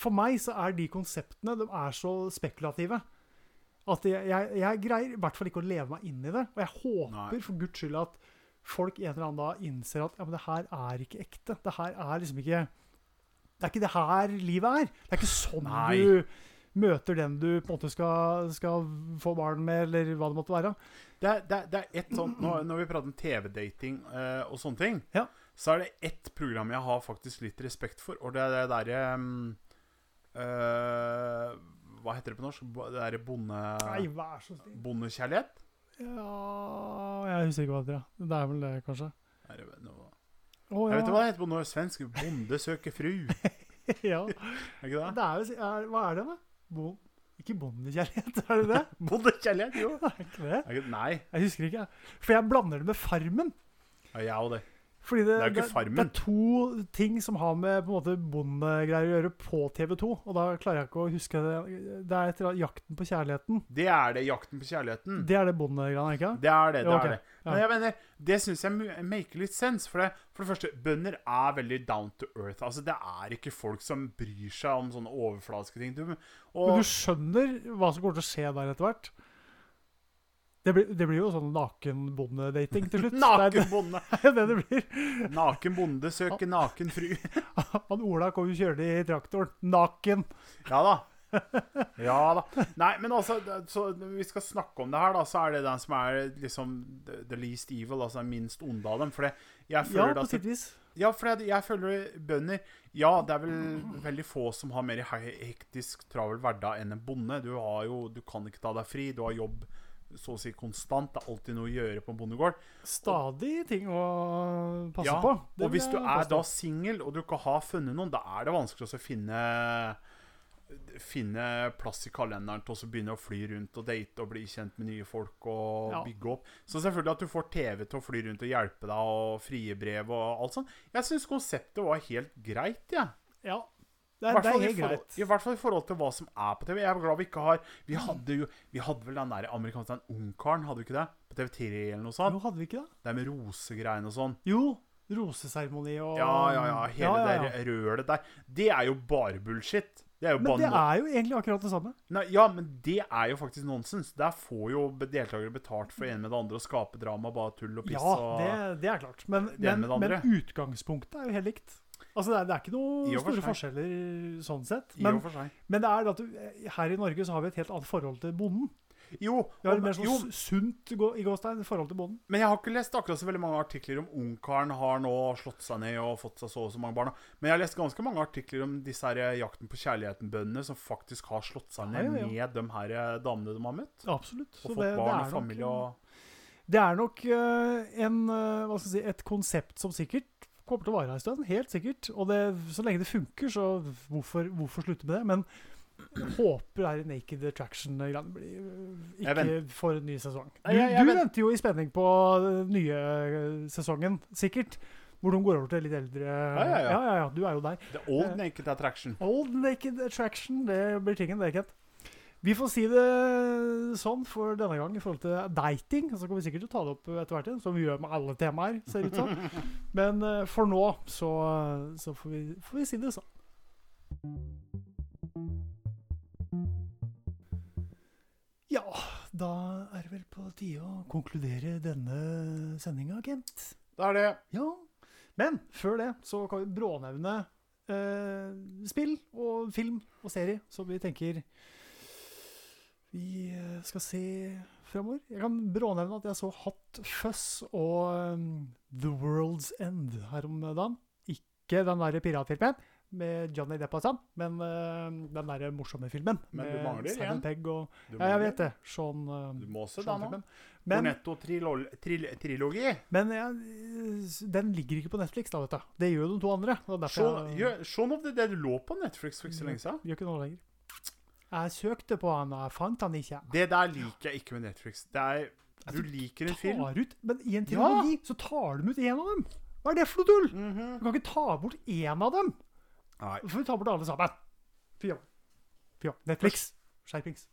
For meg så er de konseptene de er så spekulative at jeg, jeg, jeg greier i hvert fall ikke å leve meg inn i det. Og jeg håper Nei. for guds skyld at folk en eller annen da innser at ja, men det her er ikke ekte. Det her er liksom ikke Det er ikke det her livet er. Det er ikke sånn Nei. du møter den du på en måte skal, skal få barn med, eller hva det måtte være. Det er, det er, det er et sånt Når, når vi prater om TV-dating eh, og sånne ting, Ja. så er det ett program jeg har faktisk litt respekt for, og det er det derre um, eh, Hva heter det på norsk? Det derre bonde... Nei, vær så snill. Bondekjærlighet? Ja Jeg husker ikke hva det er. Det er vel det, kanskje. Er det noe- Å, Jeg vet ja. hva det heter på norsk. svensk. Bonde søker fru. [laughs] Er ja. ikke det? Det er jo er, Hva er det, da? Bo, ikke bondekjærlighet, er det det? [laughs] Bondekjærlighet, jo. [laughs] Er ikke det? Er Nei. Jeg husker ikke. For jeg blander det med Farmen. Ja, jeg og det. Fordi det, Det er det, det er to ting som har med på bondegreier å gjøre på TV2. Og da klarer jeg ikke å huske det. Det er etter 'Jakten på kjærligheten'. Det er det. Jakten på kjærligheten. Det er det bondegreiene, ikke Det er det. det, Ja, ok. er det. Men jeg mener, det syns jeg make litt sense. For det, for det første, bønder er veldig down to earth. Altså, Det er ikke folk som bryr seg om sånne overfladiske ting. Du, Men du skjønner hva som kommer til å skje der etter hvert? Det blir, det blir jo sånn nakenbondedating til slutt. [laughs] nakenbonde! [laughs] Det er det det blir. Naken bonde søker naken fru. [laughs] Han Ola kom jo kjørende i traktoren. Naken. Ja da. Ja da. Nei, men altså, så når vi skal snakke om det her, da, så er det den som er liksom the, least evil, altså den minst onde av dem. For jeg føler Ja, på sitt vis. Ja, for jeg, jeg føler bønder Ja, det er vel veldig få som har mer hektisk, travel hverdag enn en bonde. Du har jo Du kan ikke ta deg fri. Du har jobb så å si konstant. Det er alltid noe å gjøre på en bondegård. Stadig ting å passe Ja, på. Det og hvis du er da singel, og du ikke har funnet noen, da er det vanskelig å finne Finne plass i kalenderen til å begynne å fly rundt og date og bli kjent med nye folk og Ja. bygge opp. Så selvfølgelig at du får TV til å fly rundt og hjelpe deg, og frie brev og alt sånt. Jeg syns konseptet var helt greit, jeg. Ja, I det er, det er helt forhold- greit. I hvert fall i forhold til hva som er på TV. Jeg er glad vi ikke har Vi hadde jo Vi hadde vel den der amerikanske den Ungkaren, hadde vi ikke det? På TV3 eller noe sånt? Jo, hadde vi ikke det? Det med rosegreiene og sånn. Jo. Roseseremoni og Ja, ja, ja. Hele Ja, ja, ja. det rølet der. Det er jo bare bullshit. Det er jo Men det er jo egentlig akkurat det samme. Nei, Ja, men det er jo faktisk nonsens. Der får jo deltakere betalt for en med det andre å skape drama, bare tull og piss Ja, det, det er klart. Men, men, men utgangspunktet er jo helt likt. Altså, det er, det er ikke noen for store seg. forskjeller sånn sett. Men, for men det er at du, her i Norge så har vi et helt annet forhold til bonden. Jo, Vi har et mer sånn jo, sunt gå- i gåstein forhold til bonden. men jeg har ikke lest akkurat så veldig mange artikler om ungkaren har nå slått seg ned og fått seg så og så mange barn. Men jeg har lest ganske mange artikler om disse her eh, jakten på kjærligheten-bøndene som faktisk har slått seg ned Ja, ja, ja. med de her eh, damene de har møtt. Absolutt. Og Så fått det, det barn det og familie og Det er nok uh, en, uh, si, et konsept som sikkert kommer til å vare en stund. Helt sikkert. Og det, så lenge det funker, så hvorfor, hvorfor slutte med det? Men håper det Naked Attraction-greiene blir ikke for en ny sesong. Du, jeg- jeg du venter jo i spenning på den nye øh, sesongen, sikkert. Hvor de går over til litt eldre ja, ja. ja, ja, ja, Du er jo der. The Old Naked Attraction. Old Naked Attraction, det blir tingen, det, Kent. Vi får si det sånn for denne gang i forhold til dating. Så kommer vi sikkert til å ta det opp etter hvert, som vi gjør med alle temaer, ser ut som. [laughs] Men eh, for nå så, så får, vi, får vi si det sånn. Ja, da er det vel på tide å konkludere denne sendinga, Kent. Det er det. Ja. Men før det så kan vi brånevne eh, spill og film og serie som vi tenker vi eh, skal se fremover. Jeg kan brånevne at jeg så Hot Fuzz og um, The World's End her om dagen. Ikke den der piratfilmen med Johnny Depp og sånn, men uh, den der morsomme filmen. Men du mangler Simon igjen. Pegg og Ja, jeg vet det. Sean, uh, Du må også den nå. Cornetto-trilogi. men ja, den ligger ikke på Netflix, da, vet du. Det gjør jo de to andre. Shaun jeg- Shaun of the Dead lå på Netflix for ikke så lenge siden. Gjør ikke noe lenger. Jeg søkte på han, og jeg fant han ikke. Det der liker jeg ikke med Netflix. Det er Du liker en film. Ut, men i en trilogi så tar de ut én av dem. Hva er det for noe tull? Mhm. Du kan ikke ta bort én av dem. Nei. Så får vi ta bort alle sammen. Fy faen. Fy faen. Netflix. Skjerpings.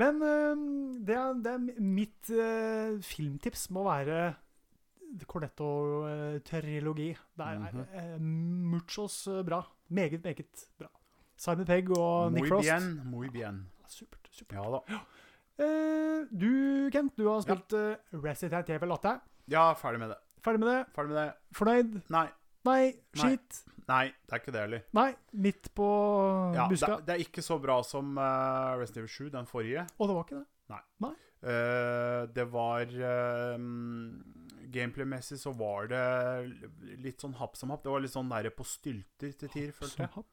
Men uh, det, er, det er mitt uh, filmtips må være Cornetto-trilogi. Det er Mhm. øh, muchos øh, bra. Meget, meget bra. Simon Pegg og Nick Muy Frost. bien, muy bien. Supert. supert. Ja da. [gasps] Eh, du, Kent, du har spilt uh, Resident Evil 8. Ja, ferdig med det. Ferdig med det? Ferdig med det. Fornøyd? Nei. Nei? Skit? Nei, det er ikke det heller. Nei? Midt på Ja, det, buska? det er ikke så bra som uh, Resident Evil 7, den forrige. Og det var ikke det? Nei. Nei. Uh, det var uh, Gameplay-messig så var det litt sånn happ som happ. Det var litt sånn nære på stylter til tider, følte jeg.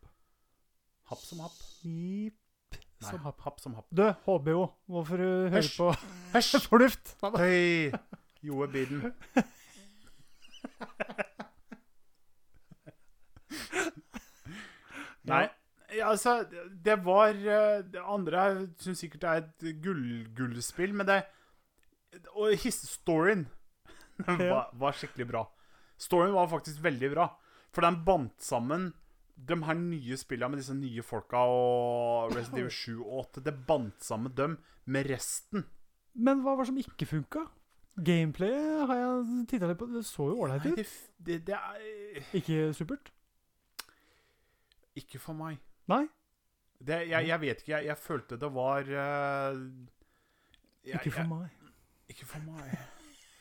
Happ? Som happ. Hip Nei, som happ. happ som happ. Du, HBO, hvorfor du hører på Hysj! fornuft? Hei! Joe Biden. [laughs] Nei, ja, altså Det var eh, Det andre syns sikkert det er et gull, gullspill, men det Og storyen [laughs] var, var skikkelig bra. Storyen var faktisk veldig bra. For den bandt sammen de her nye spillene med disse nye folka og Resident Evil 7 og 8. Det bandt sammen dem med resten. Men hva var det som ikke funka? Gameplayet har jeg titta litt på. Det så jo ålreit ut. det, det, er Ikke supert? Ikke for meg. Nei? Det, jeg, jeg vet ikke. Jeg, jeg følte det var uh, jeg, Ikke for meg. Ikke for meg.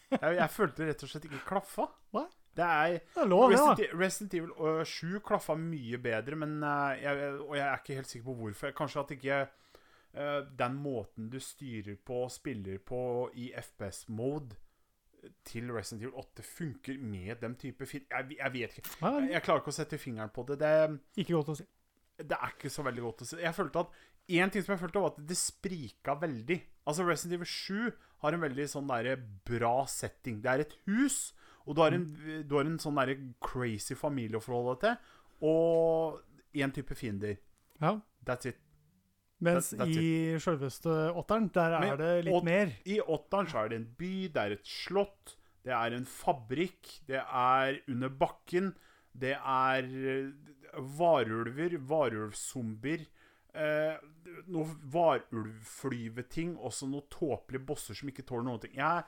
Jeg følte det rett og slett ikke klaffa. Det er Det er lov, Resident, ja. Resident, Resident Evil øh, 7 klaffa mye bedre, men øh, jeg, og jeg er ikke helt sikker på hvorfor. Kanskje at ikke øh, den måten du styrer på og spiller på i FPS-mode til Resident Evil 8 funker med den type film. Jeg, jeg vet ikke. Jeg, jeg klarer ikke å sette fingeren på det. det. ikke godt å si. Det er ikke så veldig godt å si. Jeg følte at En ting som jeg følte, var at det sprika veldig. Altså Resident Evil 7 har en veldig sånn der bra setting. Det er et hus, og du har en, du har en sånn der crazy familie å forholde deg til. Og én type fiender. Ja. That's it. Mens That- that's i sjølveste åtteren, der er Men det litt åt- mer. I åtteren så er det en by, det er et slott, det er en fabrikk, det er under bakken, det er eh, varulver, varulvzombier, eh, noe varulvflyveting, også noen tåpelige bosser som ikke tåler noen ting. Jeg,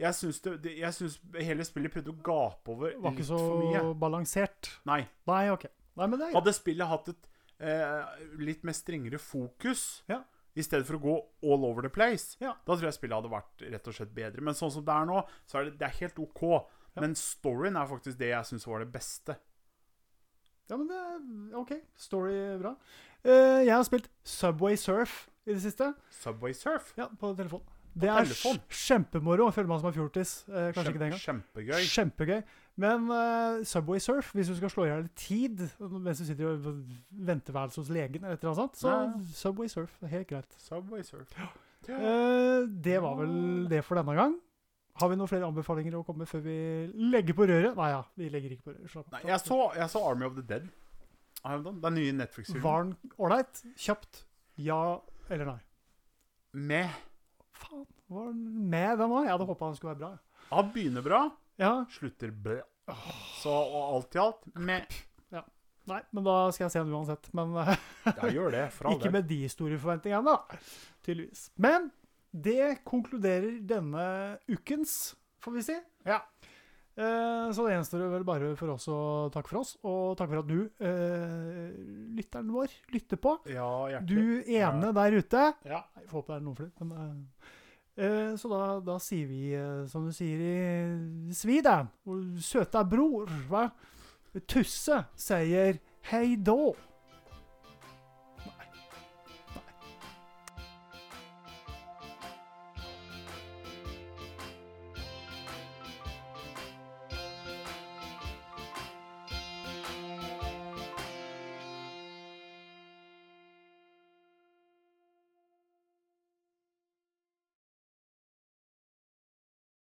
jeg syns, det, jeg syns hele spillet prøvde å gape over Var ikke så balansert. Nei. Nei, OK. Nei, men det. Hadde spillet hatt et eh, litt mer strengere fokus, Ja. i stedet for å gå all over the place, Ja. da tror jeg spillet hadde vært rett og slett bedre. Men sånn som det er nå, så er det, det er helt OK. Men storyen er faktisk det jeg syns var det beste. Ja, men det er OK. Story bra. Uh, jeg har spilt Subway Surf i det siste. Subway Surf. Ja, på telefon. Det er kjempemoro. Føler meg som en fjortis. Eh, kanskje ikke det engang. Kjempegøy. Kjempegøy. Men uh, Subway Surf, hvis du skal slå i hjel tid mens du sitter i venteværelset hos legen, eller et eller annet sånt, så Ja. Subway Surf helt greit. Subway Surf. Eh, det var vel det for denne gang. Har vi noen flere anbefalinger å komme med før vi legger på røret? Nei ja, vi legger ikke på røret. Slapp. Nei, jeg så, jeg så Army of the Dead. Den nye Netflix-filmen. Var den ålreit? Kjapt? Ja eller nei? Med. Faen, var han med den òg? Jeg hadde håpa den skulle være bra. Han begynner bra, Ja, slutter bra. Så og alt i alt med. Nei, men da skal jeg se den uansett. Men [laughs] Ja, gjør det, for all ikke med de store forventningene, da. Tydeligvis. Men det konkluderer denne ukens, får vi si. Ja. Eh, så det gjenstår vel bare for oss å takke for oss, og takke for at du, eh, lytteren vår, lytter på. Ja, hjertelig. Du ene ene der ute. Ja. Jeg får håpe det er noen flere. Men, eh, eh, så da, da sier vi, eh, som du sier i Sweden, søte søta bror, hva? Tusse sier hei då.